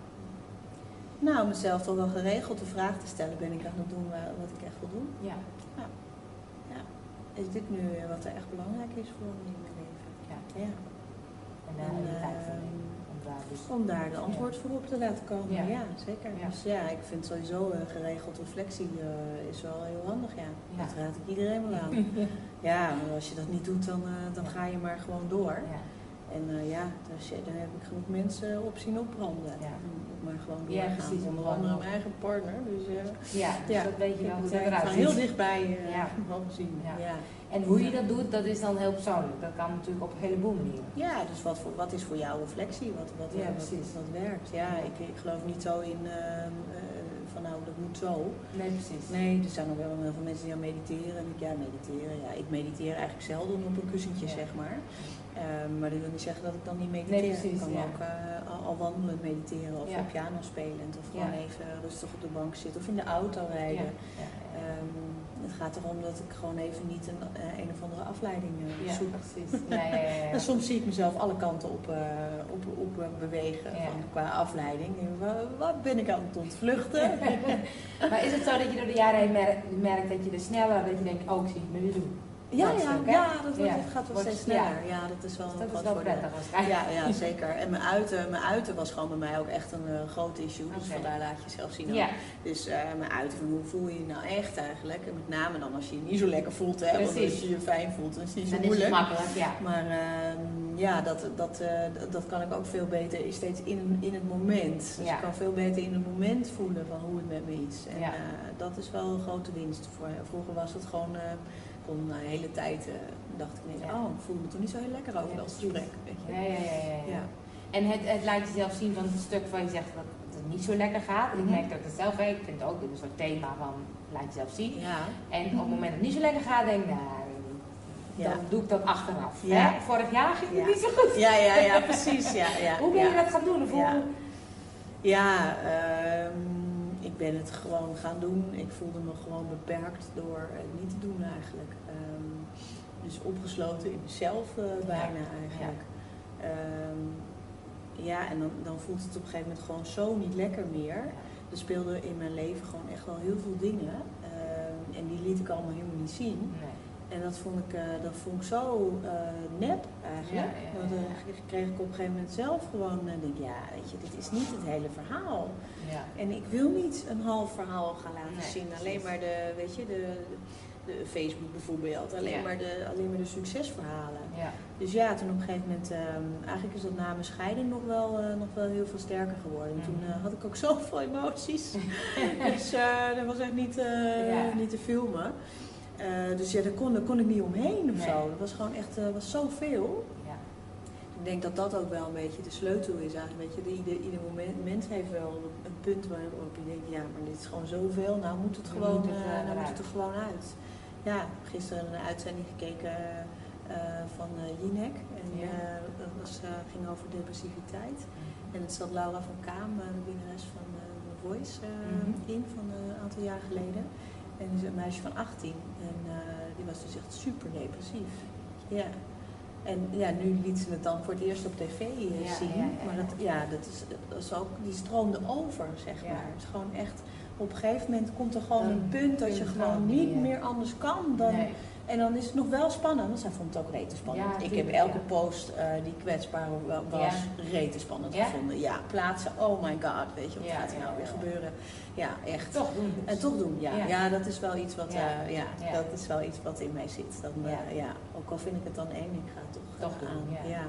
Nou, mezelf toch wel geregeld de vraag te stellen, ben ik aan het doen wa- wat ik echt wil doen?
Ja,
Is dit nu eh, wat er echt belangrijk is voor me in mijn leven?
ja.
Ja.
En daar
En,
de tijd voor nemen. Om daar dus...
Om daar de antwoord voor op te laten komen.
Ja.
Ja, zeker.
Ja.
Dus ja, ik vind sowieso eh, geregeld reflectie eh, is wel heel handig, ja. Dat raad ik iedereen wel aan. ja, maar als je dat niet doet, dan, eh, dan ga je maar gewoon door.
Ja,
En eh, ja, daar, zi- daar heb ik genoeg mensen op zien opbranden.
Ja.
Maar gewoon
Ja, precies.
Onder andere mijn eigen partner. Dus eh,
ja, dus
ja,
dat weet je wel hoe het eruit
van heel
ziet.
dichtbij eh
Ja.
zien.
Ja. En hoe je dat doet, dat is dan heel persoonlijk. Dat kan natuurlijk op een heleboel manieren.
Ja, dus wat, voor, wat is voor jou reflectie? Wat, wat,
Ja,
wat,
precies.
wat werkt? Ja, ik, ik geloof niet zo in ehm, eh, van nou, dat moet zo.
Nee, precies.
Nee, er zijn nog wel heel veel mensen die aan mediteren. En ik, ja, mediteren. Ja, ik mediteer eigenlijk zelden op een kussentje, zeg maar. Ehm, maar dat wil niet zeggen dat ik dan niet mediteer.
Nee, precies,
ik kan
ja.
ook eh, al, wandelend mediteren of
Ja.
op piano spelend. Of gewoon even rustig op de bank zitten of in de auto rijden. Ehm, het gaat erom dat ik gewoon even niet een, eh, een of andere afleiding eh, zoek.
precies.
En soms zie ik mezelf alle kanten op, op, op bewegen van, qua afleiding. Wat ben ik aan het ontvluchten?
Maar is het zo dat je door de jaren heen mer- merkt dat je er sneller, dat je denkt, oh, ik zie het me weer doen?
Ja, ja, ja, dat wordt, het gaat wel
Wordt-
steeds sneller.
ja.
Dat is wel
Dus
een
dat is
groot
wel prettig waarschijnlijk.
Ja, ja, zeker. En mijn uiten, mijn uiten was gewoon bij mij ook echt een eh, groot issue. Dus vandaar laat je zelf zien.
Ja,
Dus eh, mijn uiten hoe voel je je nou echt eigenlijk? En met name dan als je je niet zo lekker voelt. Hè? Want als je je fijn voelt, dan is het niet zo
dan is het
moeilijk.
makkelijk, ja.
Maar ehm, ja, dat, dat, eh, dat- dat kan ik ook veel beter steeds in, in het moment. Dus ik kan veel beter in het moment voelen van hoe het met me is. En dat is wel een grote winst. Voor, vroeger was het gewoon, kon na een hele tijd, eh, dacht ik ineens,
Ja.
oh, ik voel me toch niet zo heel lekker over dat gesprek. Weet je?
Ja, ja, ja, ja. En het, het laat jezelf zien van het stuk waar je zegt dat het niet zo lekker gaat. Ik
Mhm.
merk dat ik het zelf heb. Ik vind het ook een soort thema van laat jezelf zien.
Ja.
En op het moment dat het niet zo lekker gaat, denk ik, nou,
Ja.
dan doe ik dat achteraf.
Ja.
Hè? Vorig jaar ging het
Ja.
niet zo goed.
Ja, ja, ja, precies. Ja, ja,
Hoe ben je dat gaan doen? Hoe-
Ja. Ja, ehm, ik ben het gewoon gaan doen. Ik voelde me gewoon beperkt door het niet te doen eigenlijk. Ehm, dus opgesloten in mezelf eh, bijna eigenlijk. Ehm, ja, en dan, dan voelt het op een gegeven moment gewoon zo niet lekker meer. Er speelden in mijn leven gewoon echt wel heel veel dingen. Ehm, en die liet ik allemaal helemaal niet zien.
Nee.
En dat vond ik, eh, dat vond ik zo eh, nep eigenlijk.
Ja, ja, ja,
Want dan kreeg ik op een gegeven moment zelf gewoon, eh, denk ja, weet je, dit is niet het hele verhaal.
Ja.
En ik wil niet een half verhaal gaan laten
Nee,
zien. Alleen maar de, weet je, de, de Facebook bijvoorbeeld. Alleen, maar de, alleen maar de succesverhalen.
Ja.
Dus ja, toen op een gegeven moment, ehm, eigenlijk is dat na mijn scheiding nog wel, nog wel heel veel sterker geworden. En toen had ik ook zoveel emoties. dus dat was echt niet, niet te filmen. Eh, dus ja, daar kon, daar kon ik niet omheen of
Nee.
zo. Dat was gewoon echt eh, was zoveel.
Ja.
Ik denk dat dat ook wel een beetje de sleutel is eigenlijk. Weet je, de, ieder, ieder moment, mens heeft wel een punt waarop je denkt, ja, maar dit is gewoon zoveel. Nou moet het
Nu
gewoon,
moet het,
eh,
eh,
nou moet het er gewoon uit. Ja, gisteren een uitzending gekeken van Jinek. En
Ja.
dat was, ging over depressiviteit. En het zat Laura van Kaam, de winnares van The Voice,
Mhm.
in van een aantal jaar geleden. En die is een meisje van 18. En eh, die was dus echt super depressief. Ja. En ja, nu liet ze het dan voor het eerst op tv eh,
Ja,
zien.
ja, ja,
maar dat, ja, dat is, dat is ook, die stroomde over, zeg maar. Het is gewoon echt, op een gegeven moment komt er gewoon
Dan
een punt dat je gewoon niet
niet
meer anders kan dan
Nee.
En dan is het nog wel spannend, want zij vond het ook rete spannend.
Ja,
ik heb elke
ja.
post eh, die kwetsbaar wa- was,
Ja.
rete spannend gevonden. Ja, plaatsen, oh my god, weet je, wat gaat er nou weer gebeuren? Ja, echt.
Toch doen. dus.
En toch doen, ja.
Ja.
dat is wel iets wat,
Ja.
eh, ja, dat is wel iets wat in mij zit. Dan, eh,
Ja.
ja. ook al vind ik het dan eng, ik ga het toch,
Toch
eh,
doen,
aan.
ja.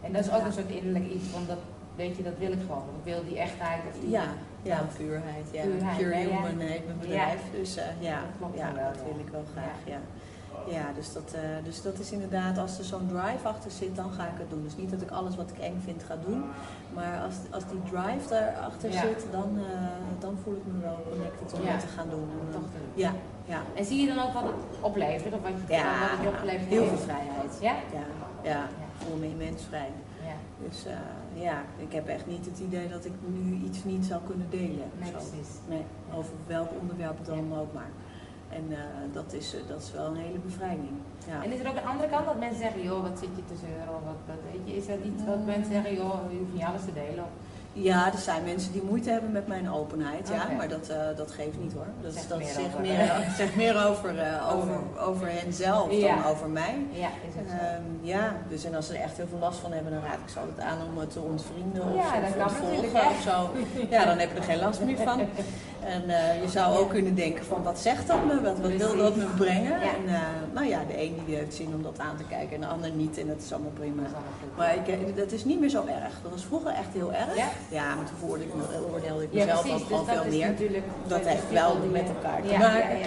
En dat is ook een soort innerlijk iets van dat, weet je, dat wil ik gewoon. Ik wil die echtheid of die...
Ja, ja, puurheid. Ja.
Puurheid,
Pure. Human heet mijn bedrijf. Dus eh, ja,
Dat klopt
ja, dat wil ik wel graag. Ja. Ja, dus dat, eh, dus dat is inderdaad, als er zo'n drive achter zit, dan ga ik het doen. Dus niet dat ik alles wat ik eng vind ga doen, maar als, als die drive daarachter
Ja.
zit, dan, eh, dan voel ik me wel connected om
Ja.
dat te gaan doen. En,
Toch doen.
ja, ja.
En zie je dan ook wat het oplevert? Of wat, je,
Ja,
wat het je opgeleverd
heel veel vrijheid.
Ja?
Ja, ja, ik voel me immens vrij.
Ja.
Dus eh, ja, ik heb echt niet het idee dat ik nu iets niet zou kunnen delen.
Nee, precies.
Nee, over welk onderwerp dan ook maar. En eh, dat, is, eh, dat is wel een hele bevrijding. Ja.
En is er ook een andere kant dat mensen zeggen, joh, wat zit je te zeuren? Of wat, wat, weet je, is dat iets wat
Mm.
mensen zeggen, joh, je hoeft niet alles te delen? Of,
Ja, er zijn mensen die moeite hebben met mijn openheid, ja, maar dat, eh, dat geeft niet hoor. Dat,
Zegt
dat
meer
zegt,
over-
meer, zegt meer over, over, over hen zelf
Ja.
dan over mij.
ja, is het?
Ehm, ja, dus en als ze er echt heel veel last van hebben, dan raad ik ze altijd aan om het te ontvrienden of,
Ja, dat
of
kan
of zo. Ja, dan heb je er geen last meer van. En eh, je zou ook kunnen denken van wat zegt dat me, wat, wat wil dat me brengen?
Ja.
En eh, nou ja, de een die heeft zin om dat aan te kijken en de ander niet en dat is allemaal prima. Maar ik, eh, dat is niet meer zo erg. Dat was vroeger echt heel erg.
Ja?
Ja, maar toen ik, oordeelde ik
Ja,
mezelf
precies.
ook gewoon
dus dat
veel
is
meer.
natuurlijk
Dat heeft wel met elkaar te
ja,
maken.
Ja, ja,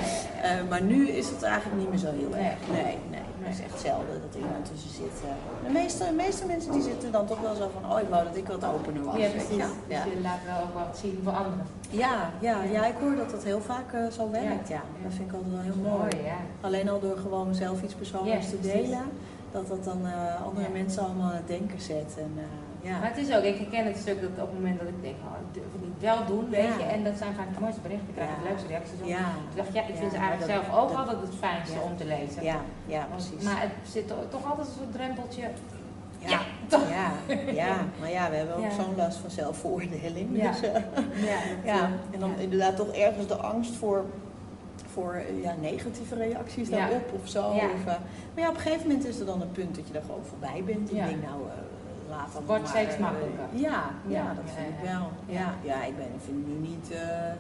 ja, ja.
Maar nu is het eigenlijk niet meer zo heel erg. Nee, nee. Het is echt zelden dat er iemand tussen zit. eh. De meeste, de meeste mensen die zitten dan toch wel zo van, oh ik wou dat ik wat opener was.
Ja, precies. Dus je laat wel ook wat zien voor anderen.
Ja, ja, ja, ik hoor dat dat heel vaak eh, zo werkt. Ja. Dat vind ik altijd wel heel mooi. Alleen al door gewoon zelf iets persoonlijks te delen, dat dat dan eh, andere mensen allemaal aan het denken zet. En, ja.
Maar het is ook, ik herken het stuk dat op het moment dat ik denk, oh, ik durf het niet wel doen, weet je. En dat zijn vaak de mooiste berichten, ik krijg de leukste reacties op. Ik dacht, ja, ik vind ze eigenlijk zelf ook
dat-
altijd het fijnste om te lezen.
ja, ja, precies.
Maar het zit to- toch altijd een soort drempeltje.
Ja,
Ja, toch?
ja, ja, maar ja, we hebben ook
Ja.
zo'n last van zelfveroordeling.
Ja.
Dus, eh,
Ja,
ja, en dan inderdaad toch ergens de angst voor, voor eh, ja, negatieve reacties daarop of zo. Of, eh, maar ja, op een gegeven moment is er dan een punt dat je er gewoon voorbij bent. En je denkt, nou, eh, laat
Wordt
maar,
steeds
eh,
makkelijker.
Ja, ja,
Ja,
dat
ja,
vind ik wel.
Ja.
Ja, ja ik ben, vind nu niet eh,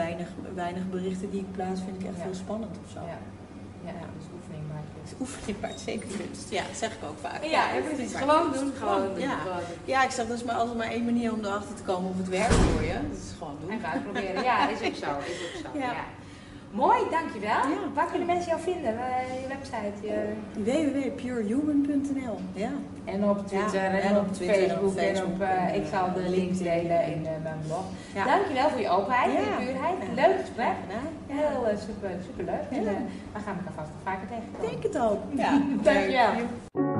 weinig, weinig berichten die ik plaats, vind ik echt
Ja.
heel spannend of zo.
Ja. Ja, dus oefening maakt het.
oefening maakt zeker winst. Ja, dat zeg ik ook vaak.
Ja, precies. Gewoon doen, gewoon doen.
Ja. Ja, ik zeg, dat is maar altijd maar één manier om erachter te komen of het werkt voor je. Dat is gewoon doen.
En ga uitproberen. Ja, is ook zo. Is ook zo.
Ja.
Ja. Mooi, dankjewel.
Ja.
Waar kunnen mensen jou vinden? Je website? Je...
www.purehuman.nl Ja.
En op Twitter
Ja,
en,
en
op,
op Twitter en op
Facebook, en op...
Facebook en,
ik zal de links delen in eh, mijn blog.
Ja.
Dankjewel voor je openheid en je puurheid. Leuk gesprek. Heel eh, super, super leuk. En eh, we gaan elkaar vast nog vaker
Ik
tegenkomen.
denk het ook. Ja.
Dankjewel.